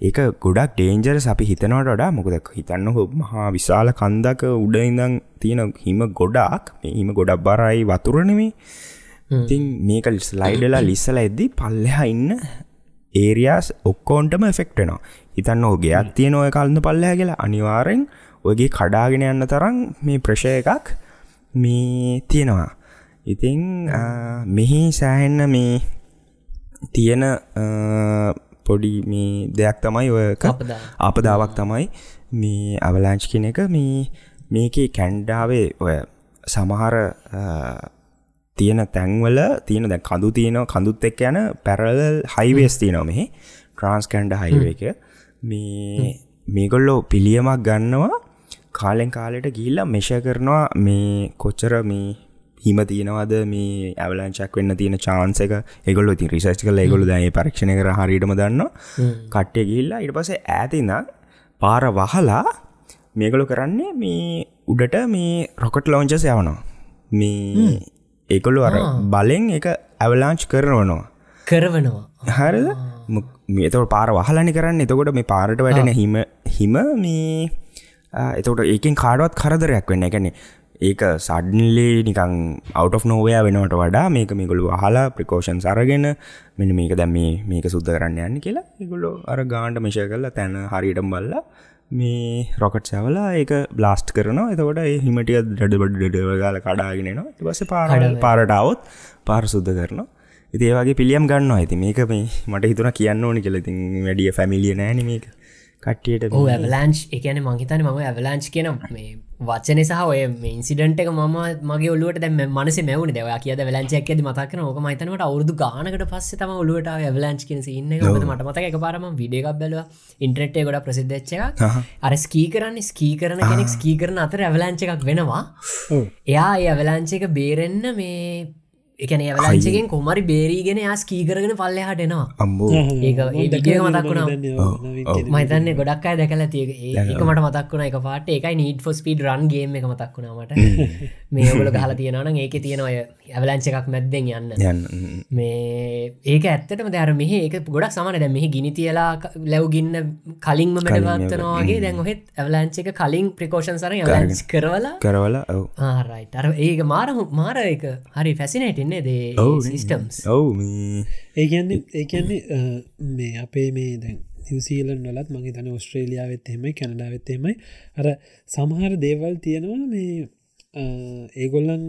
ඒක ගොඩක් ඩේන්ජර් අපි හිතනවට වඩා. මොකද හිතන්න මහා විශාල කන්දක උඩ ඉඳං තියෙන හිම ගොඩක්. මේ හිම ගොඩක් බරයි වතුරනෙමේ ඉතින් මේක ස්ලයිඩලා ලිස්සල ඇද්දි පල්ලෙහා ඉන්න ඒරියස් ඔක්කෝන්ටම එෆෙක්ටනවා හිතන්න ඕගේ අත්තිය නොය කල්න්න පල්ලෑ කියලා අනිවාරෙන් ඔයගේ කඩාගෙන යන්න තරම් මේ ප්‍රශය එකක් මේ තියෙනවා. ඉතිං මෙහි සෑහෙන්න මේ තියෙන පොඩි මේ දෙයක් තමයි අපදා. අපදාවක් තමයි මේ අවලාංච් කෙන එක. මේ මේකේ කැන්ඩාවේ ඔය සමහර තියෙන තැන්වල තියෙන දැ කඳු තියෙනව කඳුත් එක් යන පැරල් හයිවේස් තියනව මෙහි. ට්‍රන්ස්කන්ඩ හයිව එක. මේ මේගොල්ලෝ පිළියමක් ගන්නවා. කාලෙන් කාලෙට ගිල්ල මෙෂ කරනවා මේ කොච්චර මේ හිම තියෙනවද මේ ඇවලංචක් වෙන්න තියෙන චාන්ස එක. එගොල්ල ති රිසච් කල එගොලු දැයි පරක්ෂණ කර හරිටම දන්න කට්ටය ගිල්ලා ඉට පසේ ඇතින්න පාර වහලා මේගොලු කරන්නේ මේ උඩට මේ රොකට් ලෝංචස් යවනවා. මේ ඒකොළු අර බලෙන් එක ඇවලාංච් කරනවනවා. කරවනවා. හරද? මේතවට පාර වහලනි කරන්න. එතකොට මේ පාරට වැටෙන හිම හිම මේ එතකොට ඒකින් කාඩුවත් කරදරයක් වෙන්න එකැනෙ ඒක සඩන්ලි නිකං අවට් නෝවය වෙනවට වඩා මේක මේගොලු අහලා ප්‍රකෝෂන් සරගෙන මෙන මේක දැම් මේ මේක සුද්ද කරන්න යන්න කියලා ඉගොල්ලො අර ගාන්ට මිෂය කරලා තැන හරිටම් බල්ලා මේ රොකට් සැවලා ඒක බ්ලාස්ට් කරනවා. එතකොට හිමටිය ඩඩබඩ ඩඩව ගල කඩාගෙනනවා පස පාර පාරටාවත් පාර සුද්ද කරනවා. ඉති ඒවාගේ පිළියම් ගන්න ඇති මේක මේ මට හිතුන කියන්න ඕනි කෙලතින් වැඩිය ෆැමිලිය නෑන මේක කට්ටියට ඕ ඇවලන්ච් එකන මහිතන ම ඇවලන්ච් කියන මේ වචන සහ ඔය ඉන්සිඩන්ට එක ම මගේ ඔලුවට දැම මනස මැවන. දෙව කියද වැලංචක් ඇද මතක්න ඕක මතනට අවුදු ගානකට පස්ස තම ඔලුවට ඇවලන්ච් කියන ඉන්න මට මතක එක පාරම විඩියකක් බැලව. ඉන්ට්‍රට්ේ ගොඩ ප්‍රසිද්ධච්ච අර ස්කී කරන්න ස්කී කරන කෙනෙක් ස්කී කරන අතර ඇවලංච එකක් වෙනවා. එයා ඇවලංච එක බේරෙන්න මේ එකන ඇවලංචකෙන් කොමරි බේරීගෙන යා ස්කීකරගෙන පල්ලෙහට එනවා. අම්බෝ ඒක ඒ විඩිය මතක්ුණා මතන්න ගොඩක් අය දැකල තිය ඒක මට මතක්ුණ එක පාට. එකයි නීට ෆොස් පිඩ රන් ගේම එක මතක්ුණාමට මේ ඔගල ගහල තියෙනවන ඒක තියෙනවය ඇවලංච එකක් මැද්දෙන් යන්න. යන්න. මේ ඒක ඇත්තටම දැර මෙහ ඒක ගොඩක් සමන දැ මෙහි ගිනි තියලා ලැව්ගින්න කලින්ම මැඩවත්තනවාගේ දැන් ඔහෙත් ඇවලංච එක කලින් ප්‍රකෝෂන් සර කරවලා. කරවල ඔව. ආරයිට අර ඒක මාර මාර එක හරි ෆැසිනේටන්නේ දේ සිිස්ටම්ස් ඔවු ඒකන්නේ ඒකන්නේ මේ අපේ මේ දැන් නිවසීලන් වලත් මගේ තන ඔස්ට්‍රේලියාවත් එහෙමයි කැනඩාවත් එහෙමයි. අර සමහර දේවල් තියෙනවා මේ ඒගොල්ලන්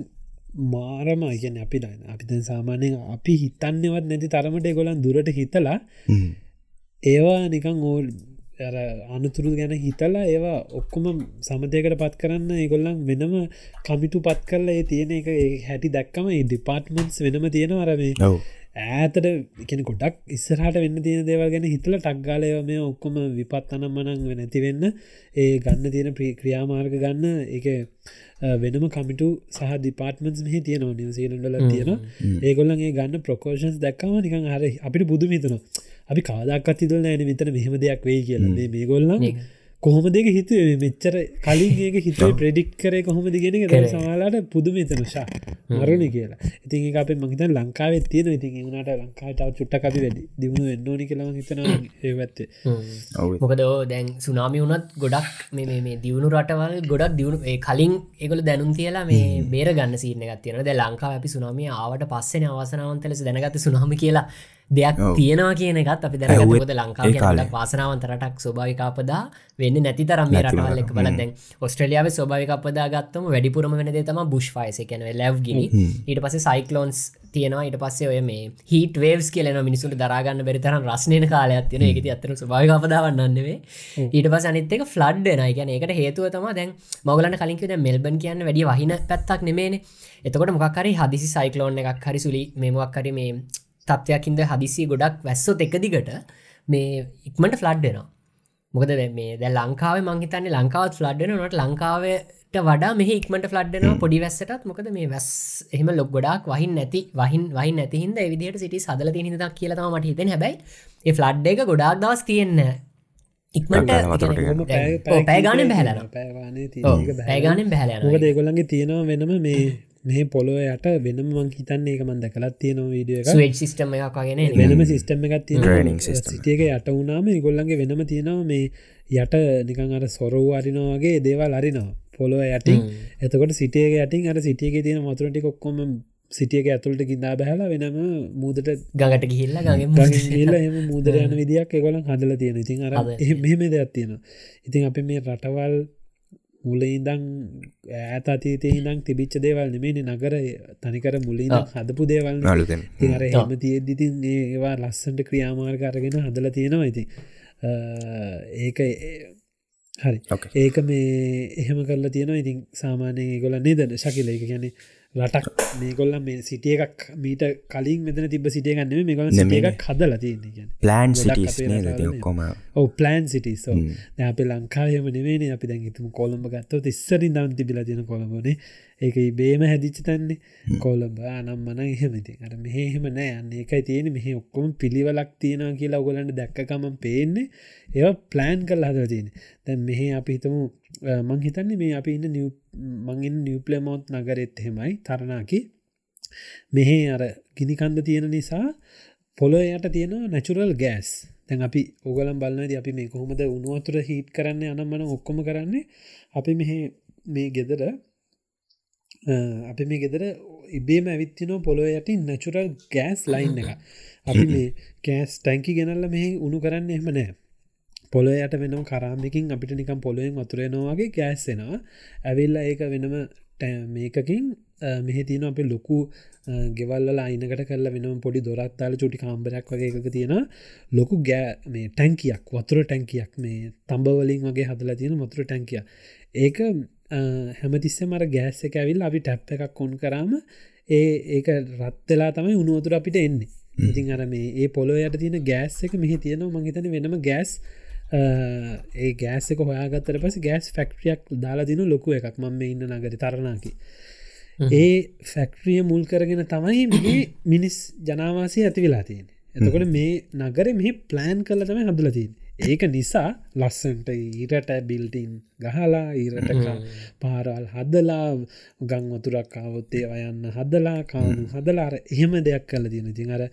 මාරම ගැන අපි ඩයින අපි දැන් සාමානයෙන් අපි හිතන්නවත් නැති තරමට ගොලන් දුරට හිතලා ඒවා නිකං ඕල් අනතුරු ගැන හිතලා ඒවා ඔක්කොම සමතයකට පත් කරන්න ඒගොල්ලන් වෙනම කමිටු පත් කරලා ඒ තියෙන එක හැටි දැක්කම ඩිපාර්ට්මන්ස් වෙනම තියෙන අරමේ ඔව. ඇතට කෙන කොටක් ඉස්සරහට වෙන්න තියෙන දේවල් ගැන හිතල ටක්ගාලයව මේ ඔක්කොම විපත් අනම් මනං නැති වෙන්න ඒ ගන්න තියෙන ක්‍රියාමාර්ග ගන්න එක වෙනම කමිටු සහ ඩිපාර්ටමන්ස් මෙහි තියෙනවා. නිවසීලන්ඩල තියෙන ඒගොල්ලන්ගේ ගන්න ප්‍රකෝෂන්ස් දැක්කම නිකන් හර අපිට බුදු මිතනවා අපි කාදක්ත් තිදල නෑන විතර මෙහෙම දෙයක් වෙයි කියලා. මේ ගොල්ලන් කොහොම දෙක හිතුවේ? මෙච්චර කලින් ඒක හිතුව ප්‍රඩික් කරේ කොහොමද ගෙන සමාලාට පුදුම තනශා මරුණ කියලා. ඉතින් අප මහිත ලංකාවේ තියෙන ඉතින් වුණට ලංකාටව චුට්ට අපි වැඩි දියුණු එන්නෝනි කළම හිතන ඒවත්තේ මොකද ඕ දැන් සුනාමි වුණත් ගොඩක් මේ මේ දියුණු රටවල් ගොඩක් දියුණු කලින් ඒගොල දැනුම් තියලා මේ බේර ගන්න සිීන ගත්තියන ද ලංකා අපි සුනාමිය ආවට පස්සෙන අවසනාවන්තලෙස දැනගත සුනාම කියලා දෙයක් තියෙනවා කියන එකත් අපි දැනගතකොද ලංකාව කාලක් වාසනාවන්තරටක් ස්වභාවිකාපදා වෙන්න නැති තරම් මේ රටවල් එක බල දැන් ඔස්ට්‍රලියාව ස්වභාවිකපදා ගත්තම වැඩිපුරම වෙන තම බුෂ් ෆයිස කැන ලැව් ගිනි ඊට පස සයිකලෝන්ස් තියෙනවා. ඊට පස්සේ ඔය මේ හිට වේස් කියලන මිනිසුට දරාගන්න බෙරිතරම් රස්නයන කාලයක් තියෙන එක අතර ස්භාවිකපදාවන්නන්නෙවේ ඊට පස අනිත්තක ෆ්ලඩ්න ගැන එකට හේතුව තම දැන් මගලන කලින්කිද මෙල්බන් කියන්න වැඩි වහින පැත්තක් නෙමේන එතකොට මොක්හරි හදිසි සයිකලෝන් එකක් හරි සුලි මෙමක්කරි මේ තත්වයක්කින්ද හදිසි ගොඩක් වැස්සොත් එකදිගට මේ ඉක්මට ෆ්ලඩ්ඩෙනවා මොකද මේ දැ ලංකාව මංහිතන්නේ ලංකාවත් ෆ්ලඩ්ඩන නොට ලංකාවට වඩා මෙහ ඉක්මට ෆලඩ්න පොඩි වැස්සටත්. මොකද මේ වැස් එහම ලොක් ගොඩක් වහින් නැති වහින් වහි නැතිහින්ද විදිහට සිටි සදල දක් කියලතම මට හිතෙන හැබයි ෆ්ලඩ් එක ගොඩක් දවස් තියෙන්න ඉක්මට පෑගානෙන් බැහලන පෑගානෙන් බැහල ඒගොල්ලන්ගේ තියෙනවා වෙනම මේ මේ පොලො යට වෙනම මං හිතන්නේ එක මන් දැකලත් තියෙනවා වීඩිය සිිටම එකක්ගෙන වෙනම සිිස්ටම් එකත් තියෙන. සිටියක යට වුණාම ගොල්ලන්ගේ වෙනම තියෙනවා මේ යට නිකන් අර සොරව් අරිනවාගේ දේවල් අරිනවා. පොලොව යටින්. එතකොට සිටියක යටින් අර සිටියක තියෙන මතුරටි කොක්කොම සිටියක ඇතුළට ගින්දා බැහලා වෙනම මූදට ගඟට ගිහිල්ල ගල එම මුදර යන විදියක් එකොලන් හදල තියෙන ඉතින් අර මෙහෙම දෙයක් තියෙන ඉතින් අපි මේ රටවල් මුල ඉදං ඈත අතීතය හිදං තිබිච්ච දේවල් නෙමේනි නගර තනිකර මුලින් හදපු දේවල් අර එම තියෙද්දිතින් ඒවා ලස්සන්ට ක්‍රියාමාර්ග අරගෙන හදල තියෙනවා. ඉති ඒක හරි. ඒක මේ එහෙම කරලා තියෙනවා. ඉතින් සාමානය ගොල නේදන ශකිල. එක ගැන රටක්. මේගොල්ල මේ සිටිය එකක් මීට කලින් මෙතන තිබ සිටිය ගන්න මේ ගොල සිටිය එකක් හදල තියෙන ගැන ප්ලෑන් ඔක්කොම. ඔව ප්ලෑන් සිටිසෝ අපේ ලංකාවම නෙවේ අපි දැන්ගතුම කොළඹ ගත්තව ඉස්සරින් දවන් තිබිල තියෙන කොළඹනේ ඒක බේම හැදිච්ච තන්නේ. කොළඹ අනම් මන එහෙමති අර මෙහෙම නෑ. අන්න එකයි තියෙන මෙහ ඔක්කොම පිළිවලක් තියෙන කියලා ඔගලන්ට දැක්කකමන් පේන්නේ. ඒ ප්ලෑන් කල් හදර තියෙන දැන් මෙහ අපි හිතමු මං හිතන්නේ මේ අපි ඉන්න මංගින් නිියප්ලමෝත් නගරෙත් හෙමයි තරණකි. මෙහෙ අර ගිනිකන්ද තියෙන නිසා පොලො යට තියෙනවා නැචුරල් ගෑස් තැන් අපි ඔගලම් බලන්නද අපි මේ කොහොමද උනුවතුර හිට කරන්න අනම්මන ඔක්කොම කරන්නේ. අපි මෙහ මේ ගෙදර අපි මේ ගෙදර ඉබේම ඇවිත්තිනෝ පොලො යටි නැචුරල් ගෑස් ලයින් එක. අපි මේ කෑස් ටැංකි ගෙනල්ල මෙහි උුණු කරන්න එහෙම නෑ. පොලොයට වෙනම් කරාමිකින් අපිට නිකම් පොලොයෙන් වතුරයනවාගේ ගෑස්සෙනවා ඇවිල්ල ඒක වෙනම මේකකින් මෙහි තියන අප ලොකු ගෙවල්ල අයිනකට කල වෙනම් පොඩි දොරත්තාල චුටි කාම්බරයක් වගේ එකක තියෙන ලොකු ගෑ මේ ටැංකියක් වතුර ටැංකියක් මේ තම්බවලින් වගේ හදලා තියෙන මතුර ටැංකිය ඒක හැමතිස්ස මර ගෑස්ස ඇවිල් අපි ටැප් එකක් කොන් කරාම ඒ ඒක රත්වෙලා තමයි උනුවතුර අපිට එන්නේ. ඉතින් අර මේ ඒ පොලො යට තියෙන ගෑස් එක මෙහි තියෙනවා. මහිතන වෙනම ගෑස් ඒ ගෑසක හොයාගත්තර පස ගෑස් ෆැක්ට්‍රියක් දාලා දින ලොකු එකක්. මම ඉන්න නගර තරණකි. ඒ ෆැක්ට්‍රිය මුල් කරගෙන තමයි මේ මිනිස් ජනාවාසය ඇති වෙලා තියෙන එතකොට මේ නගර මෙහි ප්ලෑන් කල තමයි හදලතින් ඒක නිසා ලස්සන්ට ඊරට බිල්ටින් ගහලා ඊරට පාරල් හදලා ගං වතුරක් ආවොත්තේ අයන්න හදලා කානු හදලාර එහෙම දෙයක් කල තියෙන තින් අර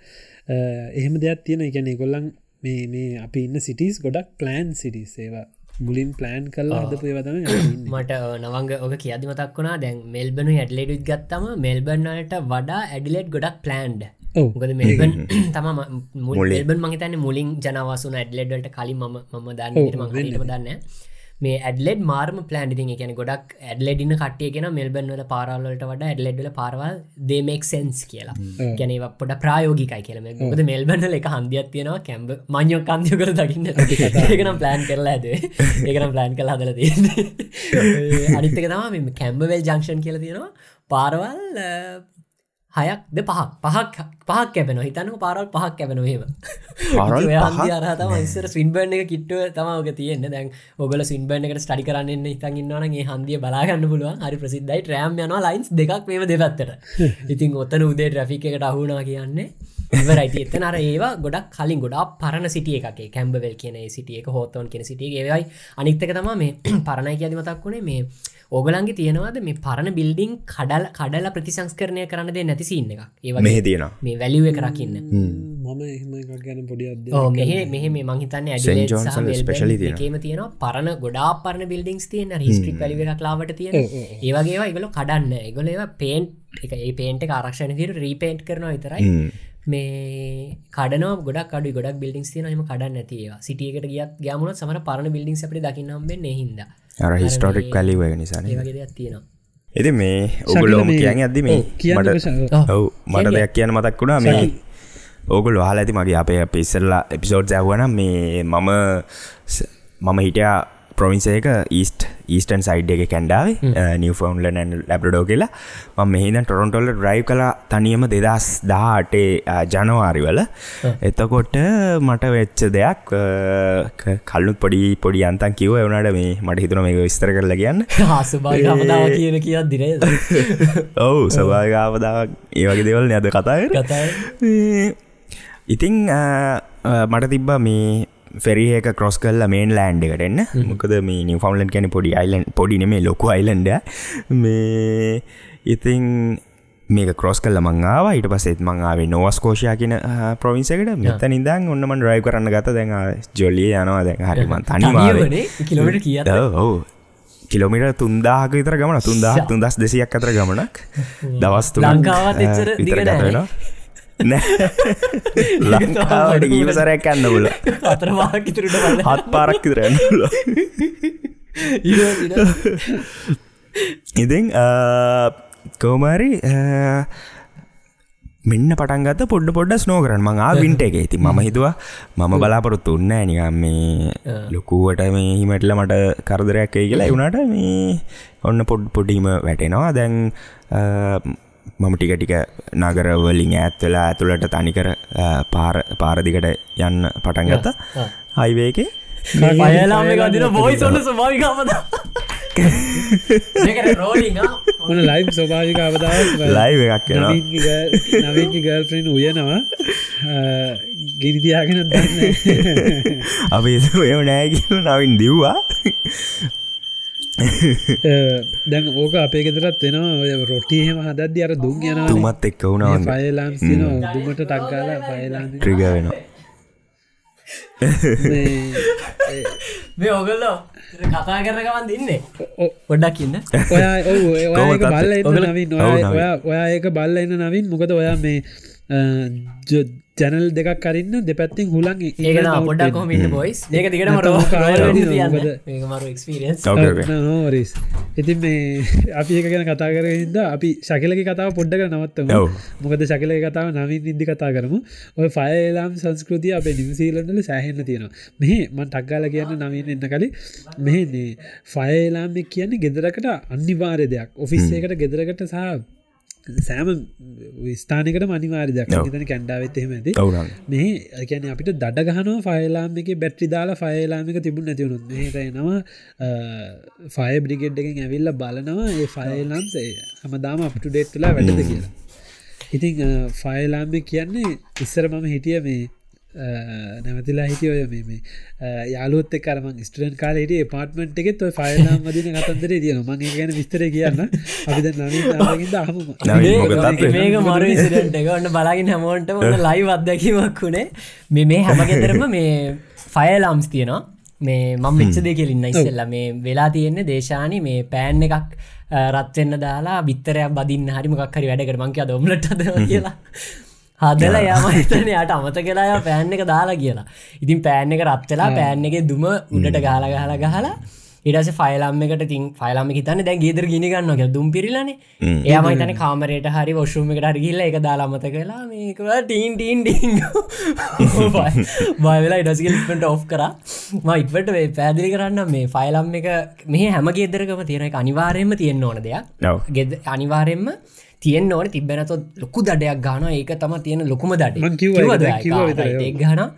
එහෙම දෙයක් තියෙන එකැනෙ ගොල්ලන් මේ මේ අපි ඉන්න සිටිස් ගොඩක් ප්ලෑන් සිටි සේවා මුලින් ප්ලෑන් කල්ලා හදපු ඒවතම මට නවංග ඔක කියද මතක් වුණා. දැන් මෙල්බනු ඇඩලෙඩුත් ගත්තම මෙල්බර්නලට වඩා ඇඩිලෙට් ගොඩක් ප්ලෑන්ඩ් ගොද මෙල්බන් තම මුල්බන් මහිතන්න මුලින්. ජනවාසුන ඇඩ්ලෙඩ්ට කලින් ම ම දන්න මම දන්න මේ ඇඩලෙඩ් මාර්ම ප්ලන් ති කියන ගොඩක් ඇඩලෙඩින කටිය කියෙන මෙල්බන්වල පාරල්ලට වඩ ඇඩලෙඩ්ල පාරවල් දේමෙක් සෙන්ස් කියලා. ගැනව පොට ප්‍රයෝගිකයි කියලම ොද මෙල්බන්නල එක හන්දියක් තියෙනවා කැම්බ මංයෝ කන්දිය කර දකින්න. ඒකනම් ප්ලෑන් කරලා ඇද. ඒකනම් ප්ලෑන් කළ හදල තිය අනිත්තක තම කැම්බවල් ජංක්ෂන් කියල තියෙනවා. පාරවල් හයක් ද පහක්. පහක් පහක් කැපෙන හිතනක පාරල් පහක් කැපෙන හෙම අරහතම ඉස්සර ස්වින්බර්න එක කිට්ටුව තමක තියෙන දැන් ඔබල සින්බර්න එකට ස්ටඩි කරන්න ඉතන් ඉන්නවනගේ හන්දිය බලාගන්න පුළුවන්. හරි ප්‍රසිද්ධයි. ට්‍රෑම් යන ලයින්ස් දෙකක් වේම දෙපත්තට. ඉතින් ඔත්තන උදේ ්‍රෆික එකට අහුණා කියන්නේ ඉවරයිති එතන අර ඒවා ගොඩක් කලින් ගොඩක් පරණ සිටිය එක කැම්බවල් කියන සිටිය එක හෝතවන් කියන සිටිය ඒවයි අනිත්තක තම මේ පරණයි කියද මතක් වුණේ. මේ ඕගලන්ගේ තියෙනවාද මේ පරණ බිල්ඩිං කඩල් කඩල ප්‍රතිසංස්කරණය කරන්න දේ නැතිසින්න එක ඒ මෙහ තියෙන මේ වැලිුව එක රකින්න. මම. එහෙම ගැන පොඩි මෙහ මෙහ මේ මහිතන්න ඇඩේම තියෙන පරණ ගොඩා පරණ බිල්ඩිංස් තියෙන හිස්ට්‍රික් වැලිව එකක් ලාවට තියෙන. ඒවගේවා එකගොල කඩන්න. එකගොල ඒවා පේන්ට් එක ඒ පේන්ට ආරක්ෂණ දිර රීපේන්ට් කරනවා විතරයි. මේ කඩන ගොඩක් අඩු ගොඩක් බිල්ඩිං තියනම කඩන්න ඇතිවා සිටියකට ගියත් ගමුණ සමර පරණ බිල්ඩිං අපට දකින්නම් හිද අර හිස්ටෝටික් කලිව නිසා වගේ තියෙනවා. එති මේ ඔගුලෝම කියන්න අද්දි මේ? මට ඔව් මට දෙයක් කියන්න මතක් වුණා. මේ ඕගුල හල ඇති මගේ අපේ පිස්සල්ලා එපිසෝඩ් ඇවන මේ මම මම හිටයා ප්‍රොවින්සේක ඊස්ට ඊස්ටන් සයිඩ් එක කැන්ඩාවේ නිවෆෝන්ල නැන් ලැබ්ඩෝ කියලා. ම මෙහිද ටොරොන්ටොල්ල ඩ්‍රයි් කලා තනියම දෙදස් දාටේ ජනවාරිවල එතකොට මට වෙච්ච දෙයක් කල්ලුත් පොඩි පොඩි අන්තන් කිව වනට මේ මට හිතුන මේ විස්තර කරල කියන්න. හසුභාගාව කියන කියත් දින ඔවු සභාගාවදාවක් ඒවගේ දෙවල් නැද කතාය ඉතිං මට තිබ්බ මේ ෆෙරිහක කොස් කල්ල මේන් ලෑන්ඩ් එකට එන්න. මොකද මේ නිව ෆවන්ලන් කැන පොඩි අයිලන් පොඩින මේ ලොකු අයිලන්ඩ මේ ඉතිං මේක කොස් කල්ල මංආව ඊට පසෙත් මංආවේ නොවස්කෝෂයා කියන ප්‍රවින්සකට මෙත නිදන් ඔන්නමන් රයි කරන්න ගත දැන් ජොලිය යනවා. දැන් හරිම තනිවානේ කිලෝට කිය ඔවු. කිලෝමිට තුන්දාහක විතර ගමන තුන්දා තුන්දස් දෙසියක් අතර ගමනක්. දවස් ලංකාවත් එච්චර දිගට ලංකාවට ගීම සරයක් කන්න පුල අතරවාකිතුරට හත් පාරක් පුල ඉතින් කෝමරි මෙන්න පටන්ගත පොඩ්ඩ පොඩ්ඩ ස්නෝ කරන්න. මං වින්ට එක ඇති ම හිතුවා මම බලාපොරොත්තු උන්න නිකම් මේ ලොකුවට මේ හිමටල මට කරදරයක් ඒ කියලා. එවුණට මේ ඔන්න පොඩ් පොඩීම වැටෙනවා. දැන් මම ටික ටික නගරවලින් ඇත්වෙලා ඇතුළට තනිකර පාර පාරදිකට යන්න පටන් ගත්ත. හයිවේක? පයලාම ගදින බොයි සොන්න ස්භාවිකාමද ඔන ලයි් ස්වභාවික අවදාව ලයිව එකක් නවකි ගල්ප්‍රෙන් උයනවා. ගිරිදියාගෙන දන්න. අපේ එම නෑග නවින් දිව්වා දැන් ඕක අපේ ගෙදරත් වෙනවා. ඔය රොටියහෙම හදද්දි අර දුම් යන තුමත් එක්ක වුණා ෆයිලාන් දුමට ටක්ගාල ෆයිලාන් ට්‍රිග වෙනවා. මේ මේ ඔගල්ලෝ කතා කරගවන් දෙන්නේ ඔ- පොඩ්ඩක් ඉන්න. ඔයා ඔව් ඔය- ඔයා ඒක කොහොමද? බල්ල නවින්. ඔයා ඒක බල්ල එන්න නවින්. මොකද ඔයා මේ ජැනල් දෙකක් කරන්න දෙපැත්තිෙන් හුලන් ඒක පොඩක් කොමට බොයිස් ඒක දිගට ඉතින් මේ අපි ඒක ගැන කතා කරද අපි ශකලක කතාව පොඩ්ඩක නවත්තම. මොකද ශකල කතාව නවින් ඉදදි කතා කරමු. ඔය ෆයලාම් සංස්කෘතිය අප නිවසීලන්නල සෑහෙන්න තියෙනවා. මෙහ මන් ටක්ගාල කියන්න නවීන එන්න කලින්. මෙහනේ ෆයලාම කියන්නේ ගෙදරකට අනිවාර්ය දෙයක්. ඔෆිස්සේකට ගෙදරකට සහ සෑම ස්ථානකට මනිවාර්දයක් ඔව්. තන කැන්ඩාවත් එහෙම ඇති. ඔවුනම් මේ ගැන අපිට දඩ ගහන ෆයිලාම් එක බැට්‍රි දාලා ෆයිලාමික තිබුණ නැතිවුණු මේටනවා ෆය බ්‍රිගෙඩ්ඩකින් ඇවිල්ල බලනවා ඒ ෆයිලාම්ස හමදාම අපට ඩේට් තුලා වැඩද කියලා. ඉතිං ෆයිලාම්ම කියන්නේ ඉස්සර මම හිටිය මේ අ, නැවතිලා හිටිය ඔය මේ මේ යාලුත් කරම ස්ටන් කාල හිට පාටමට එකෙත් ෆයිලාම් මදින කතන්දර තියන මගේ ගැන විස්තර කියන්න. අපිද මොකද තත්ත්වය? මේක මරු ඔන්න බලාගින් හැමෝන්ට ලයි අත්දැකීමක් වුණේ මේ මේ හැමගෙතරම මේ ෆයලම්ස් තියෙනවා. මේ මම විච්ච දෙ කෙලින්න ඉස්සෙල්ල. මේ වෙලා තියෙන්නේ දේශානි මේ පෑන් එකක් රත්වෙන්න දාලා බිත්තරයක් බදින්න හරි මොකක් හරි වැඩකට මංකයා දොම්ලට කියලා හදල යාමතන යට අමත කියලා පෑන් එක දාලා කියලා. ඉතින් පෑන් එක රත්වෙලා පෑන් එක දුම උඩට ගාල ගහලා ගහලා ඉඩස ෆයිලම් එකට තින් ෆයිලම හිතන්න දැන් ගේදර ගිනිගන්න කිය දුම් පිරිලන. එයාමයිතන කාමරයට හරි වොශුම එකට හරිගිල්ල එක දාලාමත කලා මේක ටීන් ටීන් බයවෙලා ඉඩසිගල්ට ඔෆ් කර. මයිටවට වේ පැදිලි කරන්න මේ ෆයිලම් එක මේ හැම ගෙදරකම තියෙන එක අනිවාරයෙන්ම තියෙන්න්න ඕන දෙයක්. ගෙද අනිවාරයෙන්ම තියෙන් ඕන. තිබෙනතු ලොකු දඩයක් ගාන ඒක තම තියෙන ලොකුම දඩ. ගන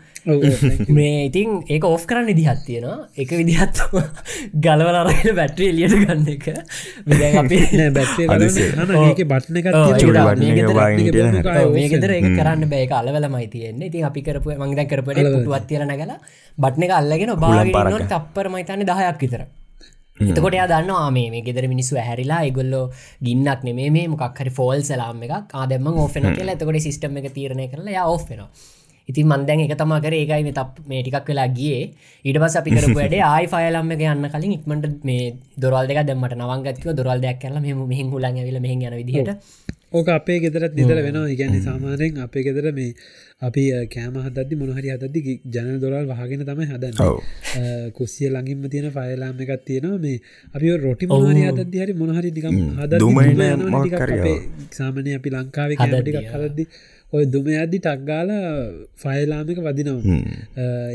මේ ඉතින් ඒක ඕෆ් කරන්න දිහත් තියෙනවා. එක විදිහත් ගලවලරල බැට්‍රිය එලියට ගන්න එක. මේකෙතර- කරන්න බෑක අලවලමයි තියෙන්නේ. ඉතින් අපි කරපු මංගද කරපට පුටුවත් තියල නැගල බට්න එක අල්ලගෙන පරක්ක. බාගෙන තප්පර මයිතන්න දහයක් විතර එතකොට එයා දන්න ආමේ මේ ගෙදර මිනිස්සු හැරිලා ඒගොල්ලෝ ගින්නක් නෙමේ මේ මොක්හරි ෆෝල් සලාම් එකක්. ආදම ඕෆෙන කියලා. එතකොට සිිටම් එක තීරණය කරලා යා ඔෆෙන ඉතින් මන්දැන් එක තමා කර. ඒකයි මේ තප් මේ ටිකක් වෙලා ගියේ. පස් අපි කරපු වැඩේ ආයි ෆයලම්ම එක යන්න කලින් ඉක්මට මේ දොරල් දෙක දැමට නවංගත්ව දොරල් දෙයක් කරලා මෙම මෙහින් හුලන් ඇවිල මෙහි යන විදිහට ඕක අපේ ගෙදරත් නිතර වෙනවා. ඉගැන්නේ සාමාරයෙන් අපේ ගෙදර මේ අපි කෑම හදදි මොනහරි හදදි ජන දොරල් වහගෙන තමයි හදන්න. ඔව්. කුස්සිය ලඟින්ම තියෙන ෆයලාම එකක් තියෙනවා. මේ අපි රොටි මොහරි හදදි හරි මොනහරි නිකම් හද. සාමනය අපි ලංකාව කෑමටික් හදදදි ඔය දුම අදදි ටක්ගාල ෆයලාමික වදිනවා.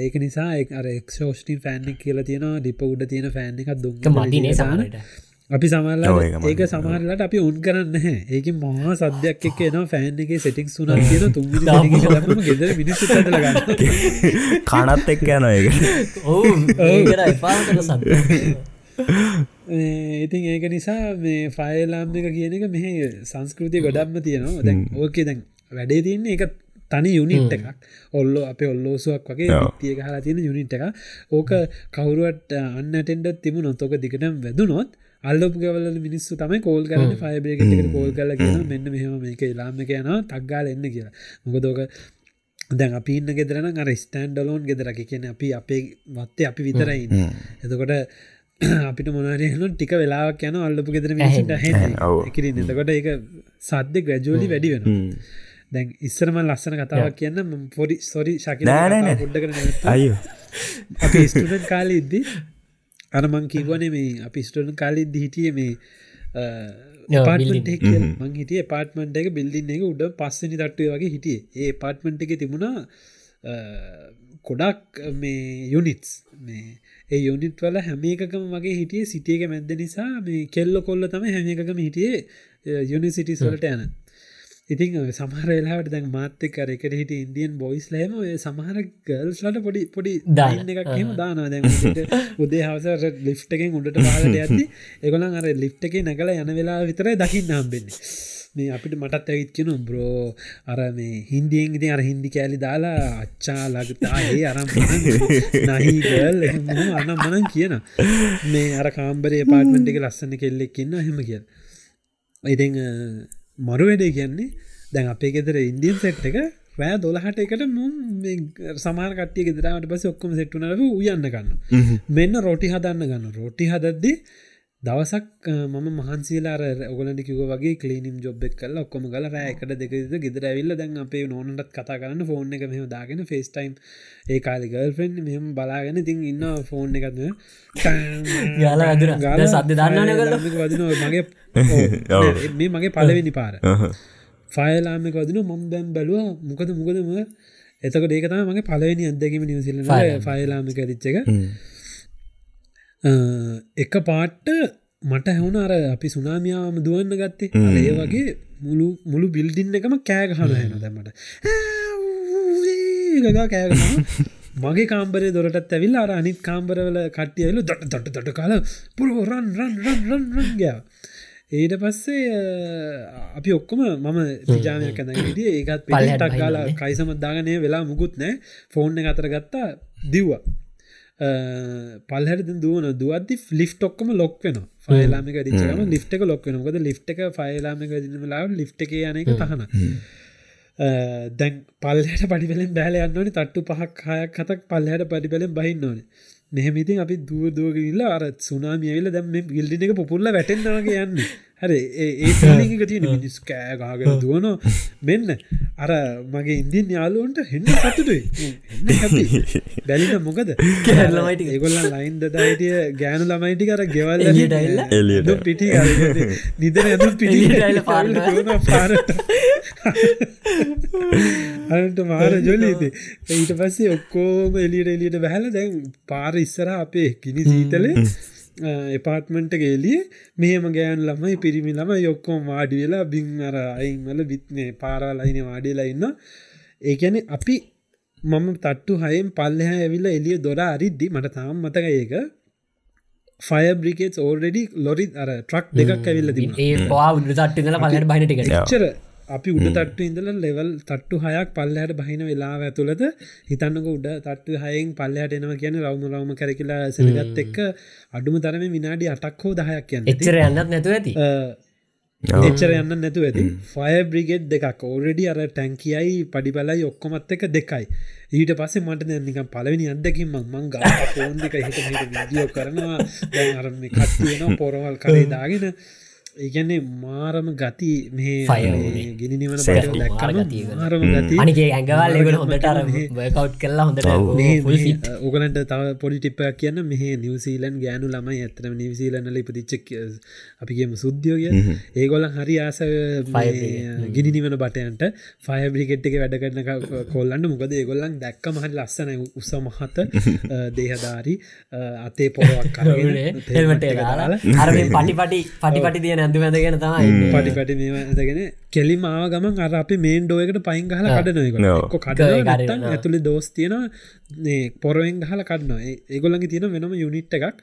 ඒක නිසා අර එක්ෂෝෂ්ටින් ෆෑන්ක් කියල තියෙන ඩිප උඩ තියෙන ෆෑන් එකක් දුම් මටිනේ සමට අපි සමල්ල ඒක සමහරලට අපි උන් කරන්න ඒක මහා සද්‍යයක් එක් එනවා ෆෑන් එක සෙටික් සුනක් තියෙන තුන් ගෙදර මිනිස්සු ලගන්න කනත් එක් යන එක ඉතින් ඒක නිසා මේ ෆයලාම් එක කියන එක මෙහ සංස්කෘතිය ගොඩක්ම තියෙනවා. දැන් ඕකේ දැන් වැඩේ තියන්නේ එක තනි යුනිට් එකක්. ඔල්ලෝ අප ඔල්ලෝසුවක් වගේ. තිය හලා තියෙන යුනිට් එක ඕක කවරුවට අන්නටෙන්ඩ තිබු නොතොක දිගටම් වැදුනොත් අල්ලපු ගවල මිනිස්සු තමයි කෝල් කරන්න ෆයිබේකට කෝල් කල කියන මෙන්න මෙහම මේක ලාම කියන තක්ගාල එන්න කියලා. මොකදෝක දැන් අපි ඉන්න ගෙදරන අර ස්ටන්ඩලෝන් ගෙදරක කියන අපි අපේ වත්තේ අපි විතරයින්න එතකොට අපිට මොනරයන ටික වෙලාක් යන අල්ලපු ගෙදර. හැකිරින් එතකොට ඒක සද්‍ය ග්‍රජුවලි වැඩි වෙන දැන් ඉස්සරම ලස්සන කතාවක් කියන්න පොඩි සොරි ශකි. ගොඩ්ඩ අයෝ අපි ස්ටඩන් කාල ඉද්දි අරමං කිවනේ මේ අපි ස්ටඩන් කාල ඉද්දි හිටිය මේ පාටමට මං හිටිය පාටමට එක බිල්දින්න එක උඩ පස්සනි තට්ටුව වගේ හිටිය. ඒ පාටමට එක තිබුණා අ, ගොඩක් මේ යුනිටස් මේ ඒ යුනිට් වල හැම එකකම වගේ හිටිය සිටියක මැද නිසා මේ කෙල්ල කොල්ල තම හැම එකකම හිටියේ යුනිසිටි සොලට යන ඉතින් සමහර වෙලාවට දැන් මාත්‍යකර එකට හිට ඉන්දියන් බොයිස් ලෑම සමහර ගල්ස්ලට පොඩි පොඩි දාන. දාන්න එකක් හෙම දානවා. දැන් උදේ හවස ලිෆ්ටකෙන් උඩට පාලට ඇති එකොලන් අර ලිෆ්ට එක නැකල යන වෙලා විතරයි දකින්න හම්බෙන්නේ. මේ අපිට මටත් ඇවිත්කෙන බ්‍රෝ අර මේ හින්දියෙන් ඉතින් අර හින්දි කෑලි දාලා අච්චා ලගතා ඒ අරම් නහිගල් අන්න මනන් කියන මේ අර කාම්බරේ පාටමට එක ලස්සන කෙල්ලෙක්කින්න හෙම කියල්. ඉතිං මරු වැඩේ කියන්නේ දැන් අපේ ගෙදර ඉන්දියන් සෙට් එක රෑ දොලහට එකට මුම් සමාන කටිය ගෙදරට පස ඔක්කොම සෙට්ටුනරව උයන්න ගන්න මෙන්න රොටි හදන්න ගන්න රොටි හදද්දි දවසක් මම මහන්සේලාර ඔගලට කිව වගේ කලීනම් ජොබ්බෙක් කල ඔක්කොම ගල රෑකට දෙකද ගෙදර ඇවිල්ල දැන් අපේ නොනටත් කතා කරන්න ෆෝන් එක මෙම දාගෙන ෆේස්ටයිම් ඒ කාලි ගල්ෆෙන්් මෙම බලාගෙන තින් ඉන්න ෆෝන් එකත්ම යාල ඇදුර ගල සද්‍ය දන්නන කල වදින මගේ මේ මගේ පලවෙනි පාර. ෆයලාමක වදින මොම් බැම් බැලුව මොකද මොකදම එතක ඒකතම මගේ පලවෙනි අදැකීම නිවසිල්ල ෆයලාමික රිච්චක එක පාට්ට මට හැවුණ අර අපි සුනාමියාම දුවන්න ගත්තේ. ඒ වගේ මුළු මුළු බිල්ඩින්න එකම කෑගහන හැන දැමට ගගා කෑගහ මගේ කාම්බරය දොරටත් ඇවිල් අර අනිත් කාම්බරවල කට්ටියලු දොට දොට දොට කාල පුරෝ රන් රන් රන් රන් රන් ගෑ ඊට පස්සේ අපි ඔක්කොම මම පිජානය කැනගේදී ඒකත් පලටක් කාලා කයිසමත්දාගනය වෙලා මුකුත් නෑ එක අතර ගත්තා දිව්වා පල්හට දුවන දුවදදි ලිෆ් ඔක්කම ලොක් වෙන ෆයිලාමික රිචම ලිෆ් එක ලොක් වෙන ොද ලිෆ් එක ෆයිලාමික දිනලාව ලිෆ් එක යනක තහන දැන් පල්හට පඩිපලෙන් බෑල යන්නවන තට්ටු පහක් හයක් හතක් පල්හට පඩිපලෙන් බහින්න ඕන මෙහමිතින් අපි දුව දුවගල්ල අර සුනාමියවිල දැම් ගිල්ඩි එක පුපුල්ල වැටෙන්න්නගේ යන්න. හර ඒ තින මිනිස් කෑ ගාගෙන දුවන මෙන්න අර මගේ ඉන්දියන් යාලුවන්ට හෙන්න සතුටුයි. බැලින මොකද? කෑල්ලමයිට ඒගොල්ල ලයින් දදායිටිය ගෑනු ළමයිටි කර ගෙවල්? එලියට. පිටි නිදර ඇතු පිටි පාරට. අනට මාර ජොලීති ඊට පස්සේ ඔක්කෝම එලියට එලියට බැහල දැන් පාර ඉස්සර අපේ කිනි සීතලේ එපාර්ට්මන්ට එලිය මෙහම ගෑන් ළමයි පිරිමි ළම යොක්කෝ වාඩි වෙලා බිං අර අයින්වල බිත්නේ පාරාලයින වාඩිලා ඉන්න ඒකැන අපි මම තට්ටු හයෙන් පල්ලහ ඇවිල්ල එලිය දොර අරිද්දි මට තාම් මතක ඒක. ෆය බ්‍රිකේට් ඕල්රෙඩි ලොරි අර ට්‍රක් දෙකක් ඇවිල්ල තිබ ඒ පවා උඩට්ටල පලට බහිනටිකට චර අපි උඩ තට්ටු ඉඳල ලෙවල් තට්ටු හයක් පල්ලහට බහින වෙලාව ඇතුළද හිතන්නක උඩ තට්ටු හයෙන් පල්ලහට එනවා කියන රවම රවම කරකිලා සෙනගත් එක්ක අඩුම තරම විනාඩි අටක් හෝ දහයක් කියන්න එච්චර යන්නත් නැතුව ඇති. එච්චර යන්න නැතු ඇති. ෆය බ්‍රිගෙට් දෙකක්. ඕරෙඩි අර ටැන්කියයි පඩිබලයි ඔක්කොමත් එක දෙකයි. ඊට පස්සේ මට නිකම් පලවෙනි අදකින් මං ග ෆෝන්දික හිට විදිියෝ කරනවා. දැන් අරම කත්තියන පොරවල් කරේ දාගෙන ඒගැන්නේ මාරම ගති මේ Fire මේ ගිනි නිවන Self. පට දැක්කම මාර ගතිය වෙන. මාරම ගති අනිගේ ඇඟවල් එකට හොඳට අර වර්කවට් කරලා හොඳට ෆුල් ෆිට් ඕගලන්ට තව පොඩි ටිප්පයක් කියන්න. මෙහ නිවසීලන් ගෑනු ළමයි ඇතරම නිවසීලන්නල ඉපදිච්චක් අපිගේම සුද්‍යෝගය ඒගොල්ල හරි ආස මේ ගිනි නිවන බටයන්ට ෆයබ්‍රිකෙට් එක වැඩ කරන කොල්ලන්න මොකද ඒගොල්ලන් දැක්ක මහරි ලස්සන උස මහත දේහධාරි අතේ පොරවක් කරගෙන හෙල්මට දාලා. අර මේ පටි පටි පටි පටි තිය නැඳු ඇඳගෙන තමයි පටි පටි මේ ඇදගෙන කෙලි මාව ගමන් අර අපි මේන් ඩෝයකට පයින් ගහල කඩනක No. එක්ක කඩන කඩනවා. ඇතුළි දෝස් තියෙන පොරෙන් ගහල කඩනවා. ඒගොල්ලඟ තියෙන වෙනම යුනිට් එකක්.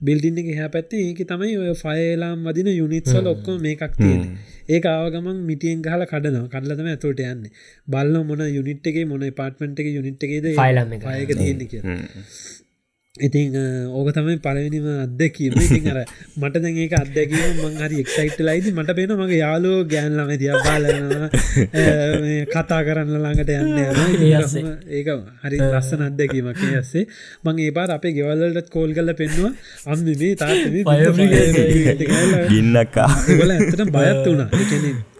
බිල්ඩින්න එක හැ පැත්තේ ඒක තමයි ඔය ෆයලාම් වදින යුනිත්සල් ඔක්කොම මේකක් තියෙන ඒ ආවගමන් මිටියෙන් ගහල කඩනවා. කඩලතම ඇතුට යන්න. බල්ල මොන යුනිට් එක මොන පාට්මට එක යුනිට් එකේද ෆයිලම් එක. තියෙන කිය ඉතින් ඕක තමයි පලවෙනිම අත්දැකීම. ඉතින් අර මට දැන් ඒක අත්දැකීම මං හරි එක්සයිට් ලයිද මට පේන මගේ යාලෝ ගෑන්ලම තිය බාලනවා. කතා කරන්න ළඟට යන්න ඒක හරි ලස්සන අත්දැකීමක් ඒ ඇස්සේ. මං ඒ පාර අපේ ගෙවල්ලට කෝල් කල්ල පෙන්වා අම්ම මේ තාත්ම ගින්නක්කා ඇතට බයත් වුණා.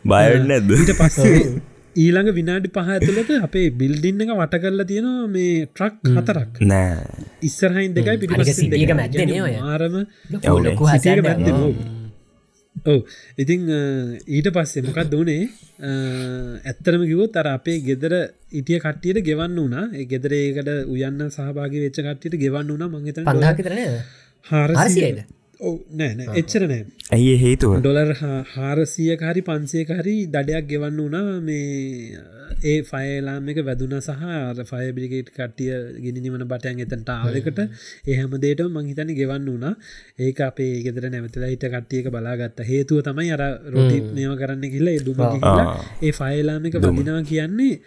බයන්න නැද්ද? ඊට පස්සේ ඊළඟ විනාඩි පහ ඇතුළට අපේ බිල්ඩින්න එක වට කරලා තියෙනවා මේ ට්‍රක් හතරක්. නෑ. ඉස්සරහයින් දෙකයි මැද්දේ, දැම්මා. ඔව්. ඉතිං අ, ඊට පස්සේ මොකක් දෝනේ ඇත්තරම කිවොත් අර අපේ ගෙදර ඉටිය කට්ටියට ගෙවන්න වනා ගෙදර ඒකට උයන්න සහභාගි වෙච්ච කට්ටියට ගෙවන්න වනා මංගත පන්දා විතරන හාරසියද හාරසියද? ඔව නෑ නෑ එච්චර නෑ. ඇයි හේතුව? ඩොලර් හාරසිය හරි පන්සේ හරි දඩයක් ගෙවන්න වනා මේ ඒ ෆයලාම එක වැදුන සහ ෆයබිලිගේට් කට්ටිය ගිනිවන බටයන් එතන්ට ආවකට එහමදේට මංහිතන ගෙවන්න වනා ඒක අපේ ගෙදර නැවතලා හිට කට්ටියක බලාගත්ත හේතුව තමයි අර රොටි මේම කරන්න කියල්ල දුම ආ. ඒ ෆයලාම එක වදිනවා කියන්නේ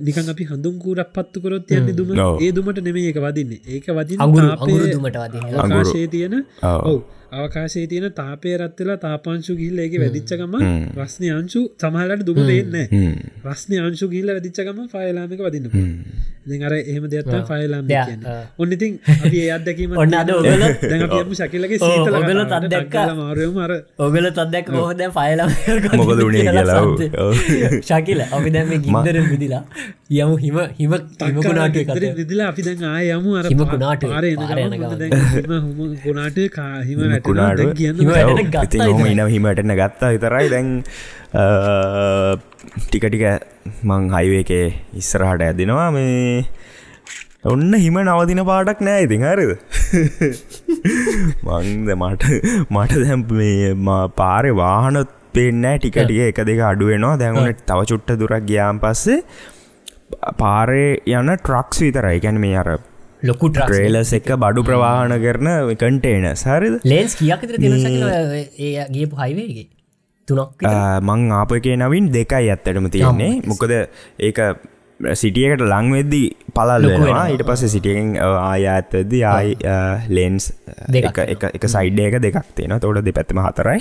නිකන් අපි හඳුන්කූරක් පත්තු කරොත් යන්න දුම. ඒ දුමට නෙමේ ඒක වදින්නේ. ඒක වදින අඟුරු දුමට වදින අවකාශයේ තියෙන ඔව්. අවකාශයේ තියෙන තාපය රත්වෙලා තාපංශු ගිල්ල එක වැදිච්චකම රස්නය අංශු සමහලට දුම දෙන්න රස්නය අංශු ගිල්ල වැදිච්චකම ෆයලාමික වදින්න ඉතින් අර එහෙම දෙයක්ත ෆයලාම. ඔන්න ඉතින් අපි ඒ අත්දැකීම ඔන්න අද ඔයගොල්ලෝ- දැඟ ශකිලගේ සීතල. ටක් ගාලා මාරුවම අර ඔගල තත්දැක් මොහොද පයලම මොකද උනේ කියලා. ශකිල අපි දැම ගින්දර විදිලා යමු හිම හිම හිමකුණාටුව ඉදිරි කත විදිලා අපි දැන් ආය යමු අර හිම පා- කුණාටුවේ, පාරේ ගමන්. දැන් හිම. ඉන හිමටන ගත්තා විතරයි. දැන් ටික ටික මං හයිවේ එකේ ඉස්සරහට ඇදිනවා. මේ ඔන්න හිම නවතින පාටක් නෑ ඉතින් හරිද? මංද මට මට දැම් මේ ම- පාරෙ වාහනොත් පේනෑ ටිකටික එක දෙක අඩුවෙනවා දැන්වනට තව චුට්ට දුරක් ගියාම් පස්සේ පාරේ යන ට්‍රක්ස් විතරයි. ගැන මේ අර ලොකු ට්‍රේලස් එක බඩු ප්‍රවාහන කරන කන්ටේන සරිද ලේන්ස් කියක් ගියපු හයිවේගේ තුනක්? මං ආප එකේ නවින් දෙකයි ඇත්තටම තියෙන්නේ. මොකද ඒක සිටියකට ලංවෙද්දි පලල් ලොකු වෙනවා. වෙනවා. ඊට පස්ස සිටියෙන් ආය ඇත්තද ආයි ලෙන්ස් දෙකක් එක සයිඩ්ඩ එක දෙකක් තියෙන තෝට දෙ පැත්තම හතරයි.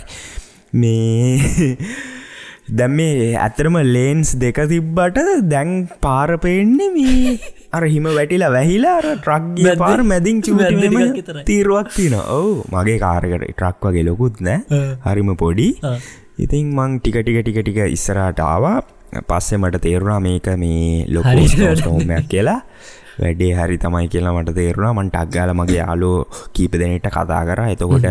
මේ දැම් මේ ඇතරම ලේන්ස් දෙක තිබ්බට දැන් පාරපෙන්නේ මේ අර හිම වැටිලා වැහිලා මැද්දේ- පාර මැදින් විතරයි. තීරුවක් තින ඔවු මගේ කාරකට ට්‍රක් වගේ ලොකුත් නෑ හරිම පොඩි. ඉතින් මං ටික ටික ටික ටික ඉස්සරට ආවා පස්සෙ මට තේරුණා මේක මේ හරි. ලොකෝ ස්ටෝමයක් කියලා වැඩේ හරි තමයි කියලා මට තේරුණා. මන්ට අක්ගාල මගේ යාලෝ කීප දෙනට කතා කර. එතකොට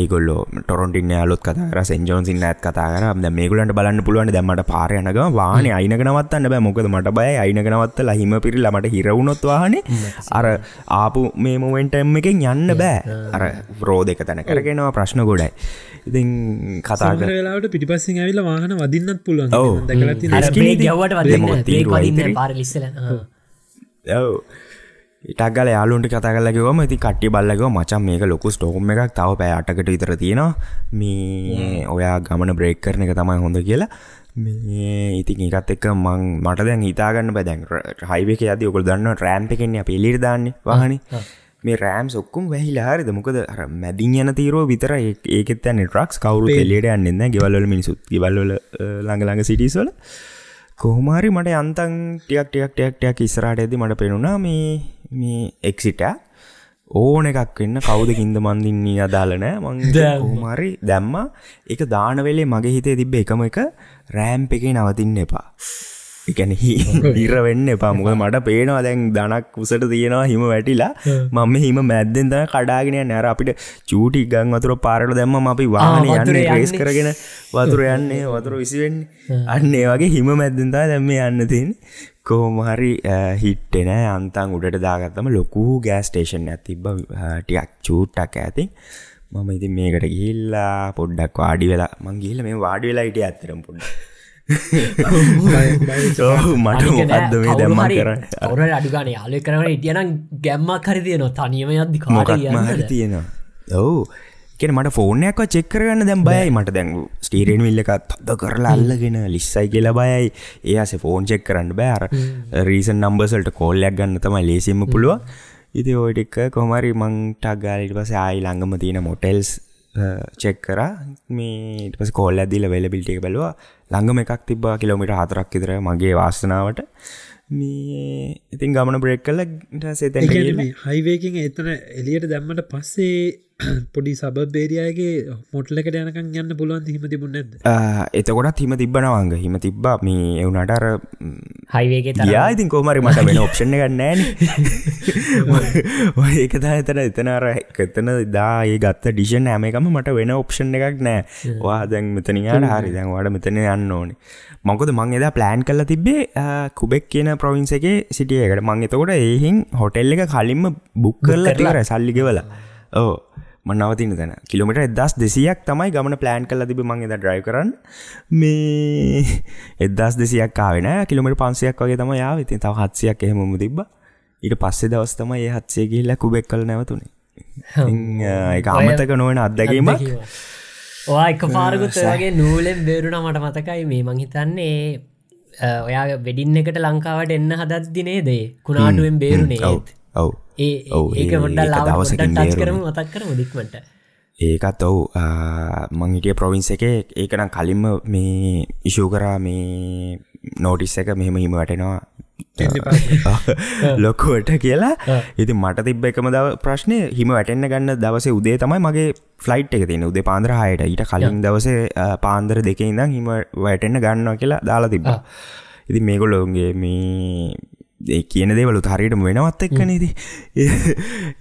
ඒගොල්ල ටොරොන්ටින්න යාලොත් කතර සෙන්ජෝන් සින්න ඇත් කතා කර. මේගලන්ට බලන්න පුළුවන් දැමට පාරයනක වාන අයිනකනවත්තන්න බෑ. මොකද මට බය අයිනකනවත්ත ලහිම පිරි ළමට හිරවුණොත් වාහනේ. අර ආපු මේ මොමෙන්ටම් එකෙන් යන්න බෑ. අර රෝ දෙක තැන කරගෙනවා ප්‍රශ්න ගොඩයි. ඉතින් කතා වෙලාවට පිටිපස්සෙන් ඇවිල්ලා වාහන වදින්නත් පුළුවන්. යව්වට බ්‍රේක් වදින්න. පාර ලිස්සල ඉටක්ගල යාලුන්ට කතගලකවම ඉති කට්ටි බල්ලකව මචන් මේක ලොකු ස්ටෝම් එකක්. තව පෑ අටකට විතර තියෙනවා. මේ ඔයා ගමන බ්‍රේක් කරන එක තමයි හොඳ කියලා. මේ ඉතින් ඒකත් එක්ක මං මට දැන් හිතාගන්න බැදැන් හයිවක අද ඔකල් දන්න රෑම්ප එකෙන්නේ අප එලිර් දාන්නේ වාහන. මේ රෑම් සොක්කුම් වැහිලා හරිද? මොකද මැදින් යන තීරෝ විතර ඒකෙත් ඇන්න ට්‍රක්ස් කවරු එලියට යන්නන්න ගෙවල්ල මිනිසුත් ගවල්ල ළඟළඟ සිටිස්වල කොහොමාරි මට අන්තන් ටියක් ටියක් ටයක් ටයක් ඉස්රාට ඇති මට පෙනුණා මේ මේ එක්සිට ඕන එකක් වෙන්න කවුද කින්ද මන්දින්නේ අදාලනෑ මං කොහොමාරි දැම්ම. එක දානවෙලේ මගේ හිතේ තිබ්බ එකම එක රෑම්ප එකේ නවතින්න එපා එකැන හිර වෙන්න එපා. මොක මට පේනවා දැන් දනක් උසට තියෙනවා හිම වැටිලා. මම හිම මැද්දෙන් තම කඩාගෙන නැර අපිට චූටි ගං වතුර පාරට දැම්ම අපි වාහන යන්න රේස්. කරගෙන වතුර යන්නේ වතුර විසිවෙන්න. අන්නේ වගේ හිම මැද්දෙන්තා දැම්ම යන්න තින් කෝමහරි හිට්ටෙන අන්තන් උඩට දාගත්තම ලොකු ගෑස් ටේෂන් ඇතිබ ටියක් චූට්ටක් ඇති මම ඉතින් මේකට ගිල්ලා පොඩ්ඩක් වාඩි වෙලා මංගේල මේ වාඩි වෙලා ඉට ඇතරම් පොඩ්ඩ මට මොකක්ද මේ දැම්ම කරන්න? අවර අඩුගන යාලය කරන ඉටියනම් ගැම්මක් හරි තියනවා. තනියම යද්දි කාට මොකක්ම හරි තියෙනවා. ඔවු. කෙන මට ෆෝනයක් චෙක්කරගන්න දැම් බයයි මට දැන්. ස්ටීරෙන් විල්ලකත් තද කරලා අල්ලගෙන ලිස්සයි කියලා බයයි. ඒස ෆෝන් චෙක් කරන්න බෑර රීසන් නම්බසල්ට කෝල්ලයක් ගන්න තමයි ලේසිම පුළුව ඉති ඔයටික්ක කොමරි මංටක් ගාලිට පස ආයි ළඟම තියෙන මොටෙල්ස් චෙක් කර. මේ පස කෝල් ඇදිල වෙලබිල්ට එක බැලවා. ළඟම එකක් තිබා කිලෝමිට හතරක් ඉදර මගේ වාසනාවට. මේ ඉතින් ගමන බ්‍රෙක් සේතැ හයිවේකින් එතන එලියට දැම්මට පස්සේ පොඩි සබ බේරියගේ මොටලකට යනකන් යන්න පුළුවන් හිම තිබුණ නැද එතකොටත් හිම තිබ්බනවංග හිම තිබ්බා මේ එවුනට අර හයිවේගේ යා ඉතින් කෝමරි මට වෙන ඔප්ෂණ ගන්නෑන ඒකතා එතන එතනර එතන දාඒ ගත්ත ඩිෂන් හැමකම මට වෙන ඔප්ෂන් එකක් නෑ වා දැන් මෙතනියාට හරි. දැන් වඩ මෙතන යන්න ඕනේ. මොකද මං එදා ප්ලෑන් කල්ල තිබේ කුබෙක් කියන ප්‍රවින්ස එක සිටියකට මං එතකොට ඒහින් හොටෙල් එක කලින්ම බුක් කරලා තිවර සල්ලිගෙවල ඕ මන්නවතින තැන. කිලමිට එදස් දෙසියක් තමයි ගමන ප්ලෑන් කල තිබ මං එද ඩ්‍රයි කරන්න. මේ එදස් දෙසියක් කාවෙන කිලමිට පන්සයක් වගේ තම යාව ඉතින් තව හත්සයක් එහෙමම තිබ්බ. ඊට පස්සේ දවස් තම ඒ හත්සේ කියල්ල කුබෙක් කල නැවතුනේ. එක අමතක නොවන අත්දැකීමක්. ඔයා එක පාරකුත් වගේ නූලෙන් බේරුණ මට මතකයි මේ. මං හිතන්නේ ඔයා වෙඩින්න එකට ලංකාවට එන්න හදත් දිනේ දේ කුණාටුවෙන් බේරුණේ ඔව්. ඒ ඒක හොඩ ටච් කරම. මතක් කර මුදික්මට ඒකත් ඔවු. මං හිටිය ප්‍රොවින්ස එක. ඒකනම් කලින්ම මේ ඉශූ කරා මේ නෝටිස් එක මෙහෙම හිම වැටෙනවා. ලොකුවට කියලා. ඉති මට තිබ එකම දව ප්‍රශ්නය හිම වැටෙන්න්න ගන්න දවසේ උදේ තමයි මගේ ෆ්ලයිට් එක තියෙන උදේ පාන්දර හයට. ඊට කලින් දවසේ පාන්දර දෙක ඉඳම් හිම වැටෙන්න්න ගන්නවා කියලා දාලා තිබා ඉති මේගොල්ලොන්ගේ මේ ඒ කියන දේවලු හරියටම වෙනවත් එක්ක නේති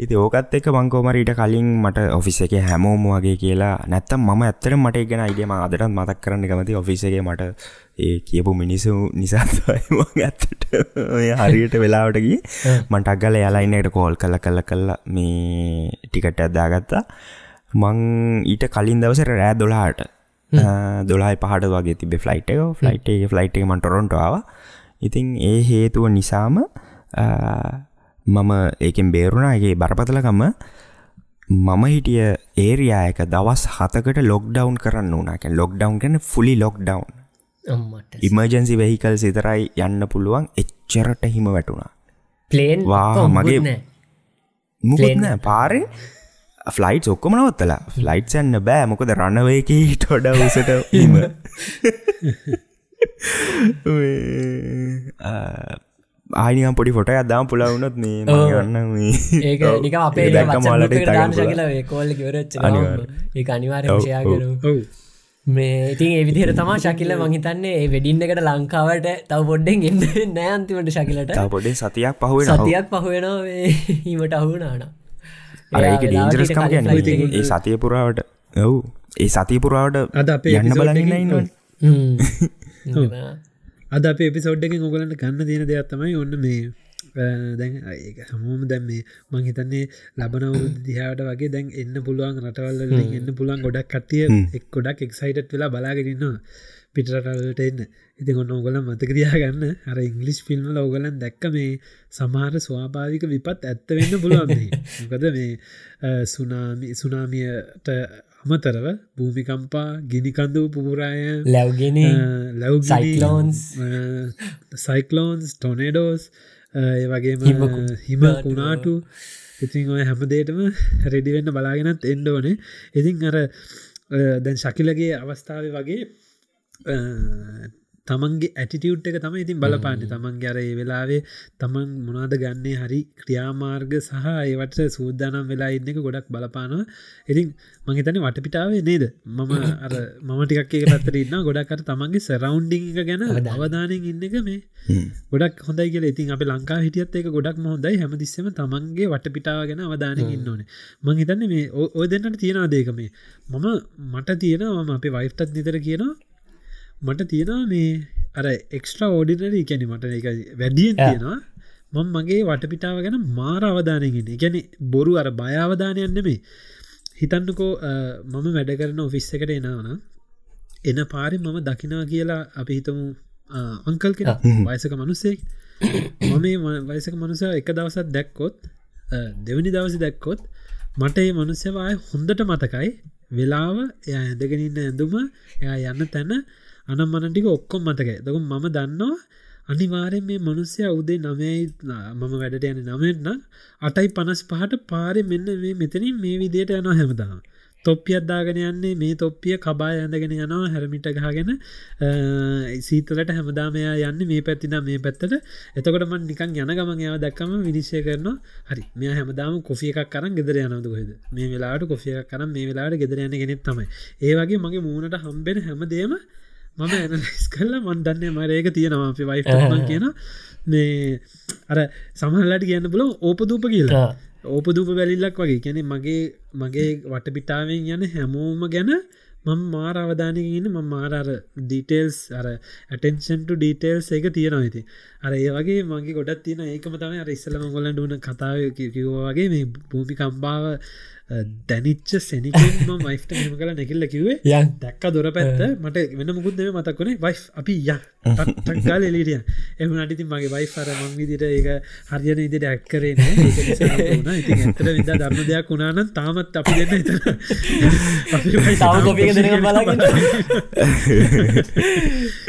ඉති ඕකත් එක මංකෝමරීට කලින් මට ඔෆිස එක හැමෝම වගේ කියලා නැත්තම් මම ඇත්තට මට ගෙන අයිඩියම අදටත් මතක් කරන්න කමති ඔෆිස එක මට ඒ කියපු මිනිසු නිසාම ඇත්තට හරියට වෙලාවටගේ මටක් ගල යාලයින්නට කෝල් කල කල්ල කල්ලා මේ ටිකට ඇත්දාගත්තා මං ඊට කලින් දවස රෑ දොලාට දොලායි පහට වගේ තිබේ ෆ්ලයිට් එක. ෆ්ලයිට් එක ෆ්ලයිට් එක මටරොන්ටාව ඉතින් ඒ හේතුව නිසාම මම ඒකෙන් බේරුණාගේ බරපතලකම මම හිටිය ඒරයා එක දවස් හතකට ලොක්ඩවන් කරන්න වනාක ලොක්ඩවන් කන ෆුලි ලොක්ඩවන් ඉමර්ජන්සි වෙහිකල් සිතරයි යන්න පුළුවන්. එච්චරට හිම වැටුණා. ප්ලේන් වා, මගේ- මුකුත්න පාරෙ ෆ්ලයිට් ඔක්කොම නවත්තලා. ෆ්ලයිට් යන්න බෑ. මොකද රණවයක ටොඩ උසට ඉම ආනියම් පොඩි ෆොට අදදාම් පුලාවුනොත් මේ මගන්න ඒක නික අපේ ශකල කෝල්ල කිවරච්ච ඒ අනිවාරය ෂයාගර ඔව් මේ ඉතින් ඒවිදිර තමා ශකිල මහිතන්නේ ඒ වෙඩින්න එකට ලංකාවට තව පොඩ්ඩෙන් එන්න නෑන්තිමට ශකිලට පොඩේ සතියක් පහුවෙන සතියක් පහුවෙනවා හීමට අහුනාන අරඒක ඩේන්ජරස්කම ගැන ඒ සතිය පුරාවට ඔව්. ඒ සතිය පුරාවට අද අපේ යන්න බලන්න එකකින් ඉන්න අද අප එපිසෝඩ්ඩකින් ඔගලන්ට ගන්න තියෙන දෙයක් තමයි ඔන්න මේ දැන් ඒක හමෝම දැන් මේ මං හිතන්නේ ලබනවුරු දිහාට වගේ දැන් එන්න පුළුවන් රටවල්ල එන්න පුළුවන් ගොඩක් කටිය එක් ගොඩක් එක්සයිටත් වෙලා බලාගෙනන්නවා පිටරටවලට එන්න. ඉතින් ඔන්න ඔගල මතකරයා ගන්න අර ඉංගලිස් ෆිල්ම්ල ඔගලන් දැක්ක මේ සමහර ස්වාභාවික විපත් ඇත්ත වෙන්න පුළුවන් මොකද මේ අ, සුනාමි සුනාමියට අමතරව භූමිකම්පා ගිනිකඳු පුපුරාය ලැව්ගෙන ලව් Cyclones. සයිකලෝන්ස්. ටොනෙඩෝස් වගේම හිම කුණාටු. ඉතින් ඔය හැමදේටම රෙඩිවෙන්න බලාගෙනත් එන්ඩ ඕනේ. ඉතින් අර දැන් ශකිලගේ අවස්ථාව වගේ තමන්ගේ ඇටිටියුට් එක තම ඉතින් බලපාන්න. තමන්ගේ අර ඒ වෙලාවේ තමන් මොනාද ගන්නේ හරි ක්‍රියාමාර්ග සහ ඒවට සූදානම් වෙලා ඉන්න එක ගොඩක් බලපානවා. ඉතින් මහිතන වටපිටාවේ නේද? මම අර මම ටිකක් එක පැත්තර ඉන්න ගොඩක්කට තමන්ගේ සරවුන්ඩිං එක ගැන අවධානයෙන් ඉන්න එක මේ ගොඩක් හොඳයි කියල. ඉතින් අප ලංකා හිටියත් ඒක ගොඩක් හොඳයි. හැමදිස්සම තමන්ගේ වටපිටාව ගැන අවධානය ඉන්න ඕනේ. මං හිතන්න මේ ඔය දෙන්නට තියෙනවා දේක මේ. මම මට තියෙනවා මම අපේ වයිෆ්ටත් නිතර කියනවා මට තියෙනවා මේ අර එක්ස්ට්‍රා ඕඩිනරී කැනෙ මට එක වැඩියෙන් තියෙනවා. මං මගේ වටපිටාව ගැන මාර අවධානයගෙන ගැන බොරු අර භයාවධානයන්න මේ හිතන්නකෝ මම වැඩ කරන ඔෆිස් එකට එනවන එන පාරි මම දකිනා කියලා අපි හිතමු අංකල් කෙන වයසක මනුස්සෙක්. මම වයසක මනුස එක දවසත් දැක්කොත් දෙවනි දවසි දැක්කොත් මට ඒ මනුස්සවාය හොඳට මතකයි. වෙලාව එය ඇඳගෙනන්න ඇඳුම එයා යන්න තැන අනම්මනටික ඔක්කොම් මතකයි. දකුම් මම දන්නවා අනිවාරෙන් මේ මනුස්්‍යය උදේ නමයි මම වැඩට යන නමෙන්න්න අටයි පනස් පහට පාරි මෙන්න මේ මෙතනින් මේ විදියට යනවා හැමදා තොප්පියත්දාගෙන යන්නේ මේ තොප්පිය කබා ඇඳගෙන යනවා හැරමිට ගහගෙන සීතලට හැමදාමයා යන්න මේ පැත්තින මේ පැත්තට. එතකොටම නිකන් යන ගමන් යාව දක්කම විනිශ්ය කරනවා හරි මේ හැමදාම කොෆිය එකක් කරන් ගෙදර යනද කොහෙද? මේ වෙලාට කොෆිය එකක් කරම් මේ වෙලාට ගෙදර යන ගෙනෙත් තමයි. ඒ වගේ මගේ මූුණට හම්බෙන හැමදේම මම ඇනස් කල්ල මන්දන්නේ මරේක තියෙනවා අපි වයිෆ්මන් කියන මේ අර සමහල්ලට කියන්න පුල ඕපදූප කියලා. ඕපදූප වැලිල්ලක් වගේ. කැනෙ මගේ මගේ වටපිටාවෙන් යන හැමෝම ගැන මං මාර අවධානයගන්න ම මාරර ඩීටේල්ස් අර ඇටෙන්ෂන්ට ඩීටේල්ස් එක තියෙනවා ඇති අර ඒ වගේ මගේ ගොඩත් තියෙන ඒකම තම අර ඉස්සලම ගොලන් ඩුවන කතාව කිවෝ වගේ මේ භූමි කම්බාව දැනිච්ච සැනිකම වයිෆ්ට මෙම කලා නැකිල්ල කිවේ දැක්ක දොර පැත්ත මට වෙන මුකුත්දම මතක්වනේ වයි් අපි ය. ටක්ගාල එලිටිය එම නටිති මගේ වයි අර මං විදිට ඒක හරියන ඉදිට ඇක් කරේ ඇතර විද ධර්ම දෙයක් වුණාන තාමත් අපි දෙන්න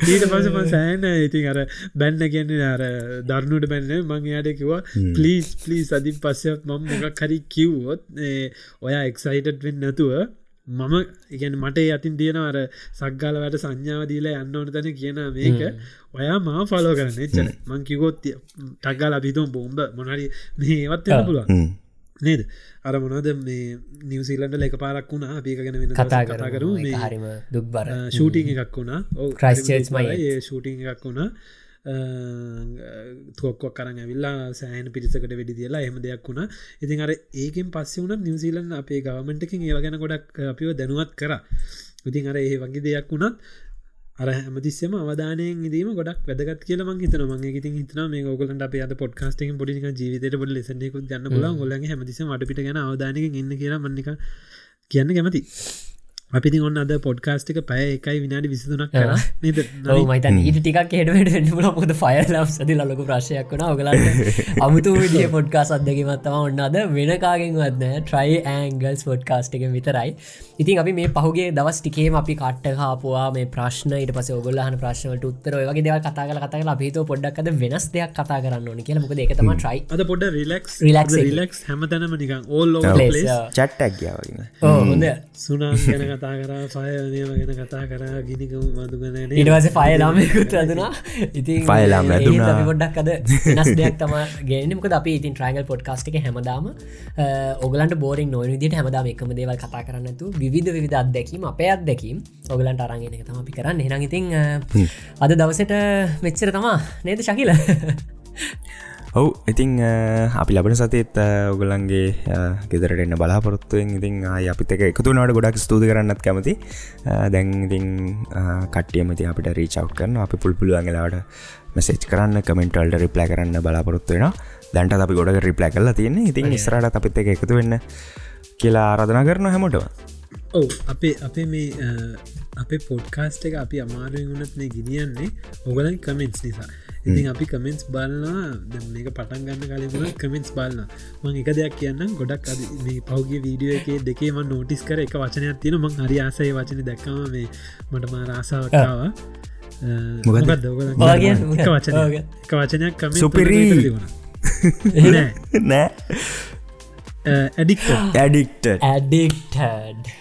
ඊට පස ම සෑන ඉතින් අර බැන්න කියන්නේ අර දරනුට බැන්න මං යායට කිවා පලිස් පලිස් අධින් පස්සයක් මම මොකක් හරි කිව්වොත් ඔයා එක්සයිටඩ් වෙන්න නැතුව මම ඉගැන මට අතින් තියෙන අර සක්ගාල වැට සංඥාව දීලා යන්න ඕන තැන කියන මේක ඔයා මා ෆලෝ කරන්න එච්චන මං කිවොත් ටක්ගාල අපිතුම් බෝම්බ මොනරි මේ ඒවත් පුළුවන්. නේද? අර මොනද මේ නිවසිීලන්ට ලෙක පාරක් වුණා අපික ගැන වෙන කතා කරු හරිම දුක්බර. ෂූටිං එකක් වුණා. Christchurch මයි. ඒ ෂූටිං එකක් වුණා තුොක්කොක් කරන්න ඇවිල්ලා සෑහන පිරිසකට වැඩි දියලා එහම දෙයක් වුණා. ඉතින් අර ඒකෙන් පස්සේ වුණ නිවසිීලන් අපේ ගවමෙන්ටකින් ඒව ගැන ගොඩක් අපිව දැනුවත් කර. ඉතින් අර ඒ වගේ දෙයක් වුණත් අර හැමතිස්සම අවධානයෙන් දීම ගොඩක් වැදගත් කියල මං හිතන මගේ ඉතින් හිතන මේ ගොලට අප අද පොඩ්කාස්ටෙන් පොඩික ජීවිතයට පොඩ ලෙසෙකුත් ගන්න පුල ගොලගේ හැමතිස මටපිට ගැන අවධානක ඉන්න කියලා මන්නික කියන්න කැමති අපිති ඔන්න අද පොඩ්කාස්ටික පැය එකයි විනාඩි විසිතුනක් කර නද? මයිතන් ඊට ටිකක් හෙඩට ල පොද ෆයල් සති ලොක ප්‍රශ්යක් වන ඔගලට අමුතු විදිිය පොඩ්කාස් අදකමත්තම ඔන්න අද වෙනකාගෙන් වන්න ට්‍රයි ඇංගල්ස් පොඩ්කාස්ට එක විතරයි. ඉතින් අපි මේ පහුගේ දවස් ටිකේම අපි කට්ට හාපුවා මේ ප්‍රශ්න ඊට පස ඔගොල්ලහන ප්‍රශ්නට උත්තර වගේ දෙව කතා කල කතා අපිතෝ පොඩ්ඩක්ද වෙනස් දෙයක් කතා කරන්න ඕන කියලා. මොකද එකතම ට්‍රයි අද පොඩ Relax. එක. රිලක්ස් හැමතැනම නිකන් ඕල් Place, uh, චට්ටක් සුනාම් ගැන කතා කරා ෆයනම ගැන කතා කරා ගිනිකම මදුගන ඉටවස ෆය ලාමයකුත් ඇදනා ඉතින් File ලාම ඇදුනා. අපි පොඩ්ඩක් අද වෙනස් දෙයක් තම ගේනමක අපි ඉතින් ට්‍රයිගල් පොඩ්කාස්ටික හැමදාම ඔගලන්ට බෝරින් නොන විදිට හැමදාම එකම දේවල් කතා කරන්නතු විධ විධ අත්දැකීම අපේ අත්දැකීම් ඔගලන්ට අරගෙන එක තම අපි කරන්න. හෙන ඉතින් අද දවසට මෙච්චර තමා නේද ශකිල ඔවු ඉතිං අපි ලබන සතත් ඔගලන්ගේ ගෙදරට එන්න බලාපොරොත්තුවෙන් ඉතින් ආයි අපිත එක එකතු නට ගොඩක් ස්තුති කරන්නත් කැමති. දැන් ඉතින් කට්ටියමති අපිට රීචව් කරන අපි පුල්පුළුවන්ගලාට මෙසේච් කරන්න කමෙන්ටල්ට රිප්ලෑ කරන්න බලාපොරොත්තුවෙන දැන්ට අපි ගොඩ රිප්ලෑ කරලා තියෙන ඉතින් ඉස්රට අපිත් එක එකතු වෙන්න කියලා ආරධනා කරන හැමටව ඔව් අපේ අපේ මේ අපේ පොඩ්කාස්ට එක අපි අමාරුවෙන් වනත් මේ ගිනියන්නේ ඔගලන් කමෙන්ට්ස් නිසා ඉතින් අපි කමෙන්ස් බලන්නවා දැන් මේක පටන් ගන්න කලින්ුණ කමෙන්ස් බලන්න මං එක දෙයක් කියන්න ගොඩක් අද මේ පෞගේ වීඩියෝ එක දෙකේම නෝටිස් කර. එක වචනයක් තියෙන මං හරි ආසය වචන දැක්කම මේ මට මා රාසාාවකාව මොකද? එක වචන. එක වචනයක් කම සුපිරි. නෑ. ඇඩික් ඇඩික්ට ඇඩික්ටඩ්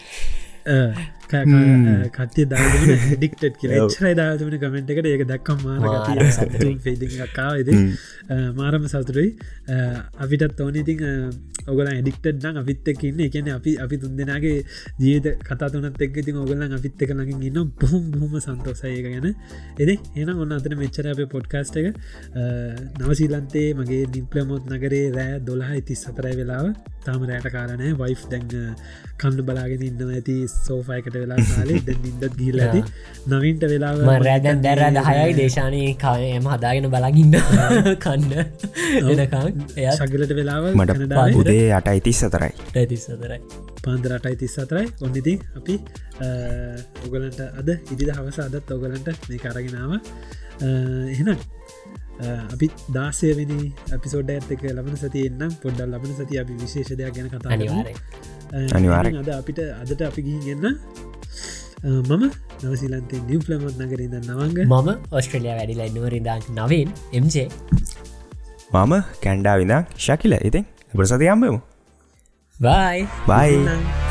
කටය දාගෙන ඩික්ටට කියල. එච්චරයි දාතමන කමෙන්ට් එකට. ඒක දක්කම් මාර. ෆේදිකාවද මාරම සතුරයි අපිටත් ඕන. ඉතින් ඔගල ඇඩික්ටඩ් නම් අපිත් එක් ඉන්න. එකන අපි අපි තුන් දෙනාගේ ජීවිත කතා තුනත් එක් ඉතින් ඔගලන් අපිත් එක ලඟින් ඉන්න බොහොම බොහොම සන්තෝසයක ගැන. එද එන ඔන්න අතන මෙච්චර අප පොඩ්කාස්ට එක. නවසීලන්තේ මගේ නිම්පලමොත් නගරේ රෑ දොළහයි තිස් සතරයි වෙලාව. තාම රෑට කාරණය වයිෆ් දැන් කණ්ඩු බලාගෙන ඉන්න ඇති සෝෆයකට වෙලා කාලේ. දැන් ඉදත් ගිල් ඇති. නවින්ට වෙලාව රෑදැන් දැර දහයයි දේශානය කායම හදාගෙන බලගින්න කන්න. එය සගලට වෙලාව මට කැනඩාවේ උදේ අටයි තිස් සතරයි ටතිස්සදරයි පාන්දරටයි තිස් අතරයි. ඔන්නඉති අපි ඔගලන්ට අද ඉදිද හවස අදත් ඔගලන්ට මේ කරගෙනාව එහෙනම් අපි දාසයවෙනි අපිසෝඩ ඇත්තක ලබන සති එන්නම් පොඩ්ඩල් ලබන සති අපි විශේෂ දෙයක් ගැන කතා කරමු. අනිවාරය අ, අනිවාර්යෙන්. අද අපිට අදට අපි ගිහින් එන්න මම නවසිලන්තේ නිියම්පලමොත් නගරන්න නවංග. මම ඔස්ට්‍රලිය වැඩිලා ඉන්නවරිදාක් නවෙන් එම්ජේ මම කැන්ඩා විදක් ශකිල. ඉතින් බරසතියම්බමු බයි බයි නම්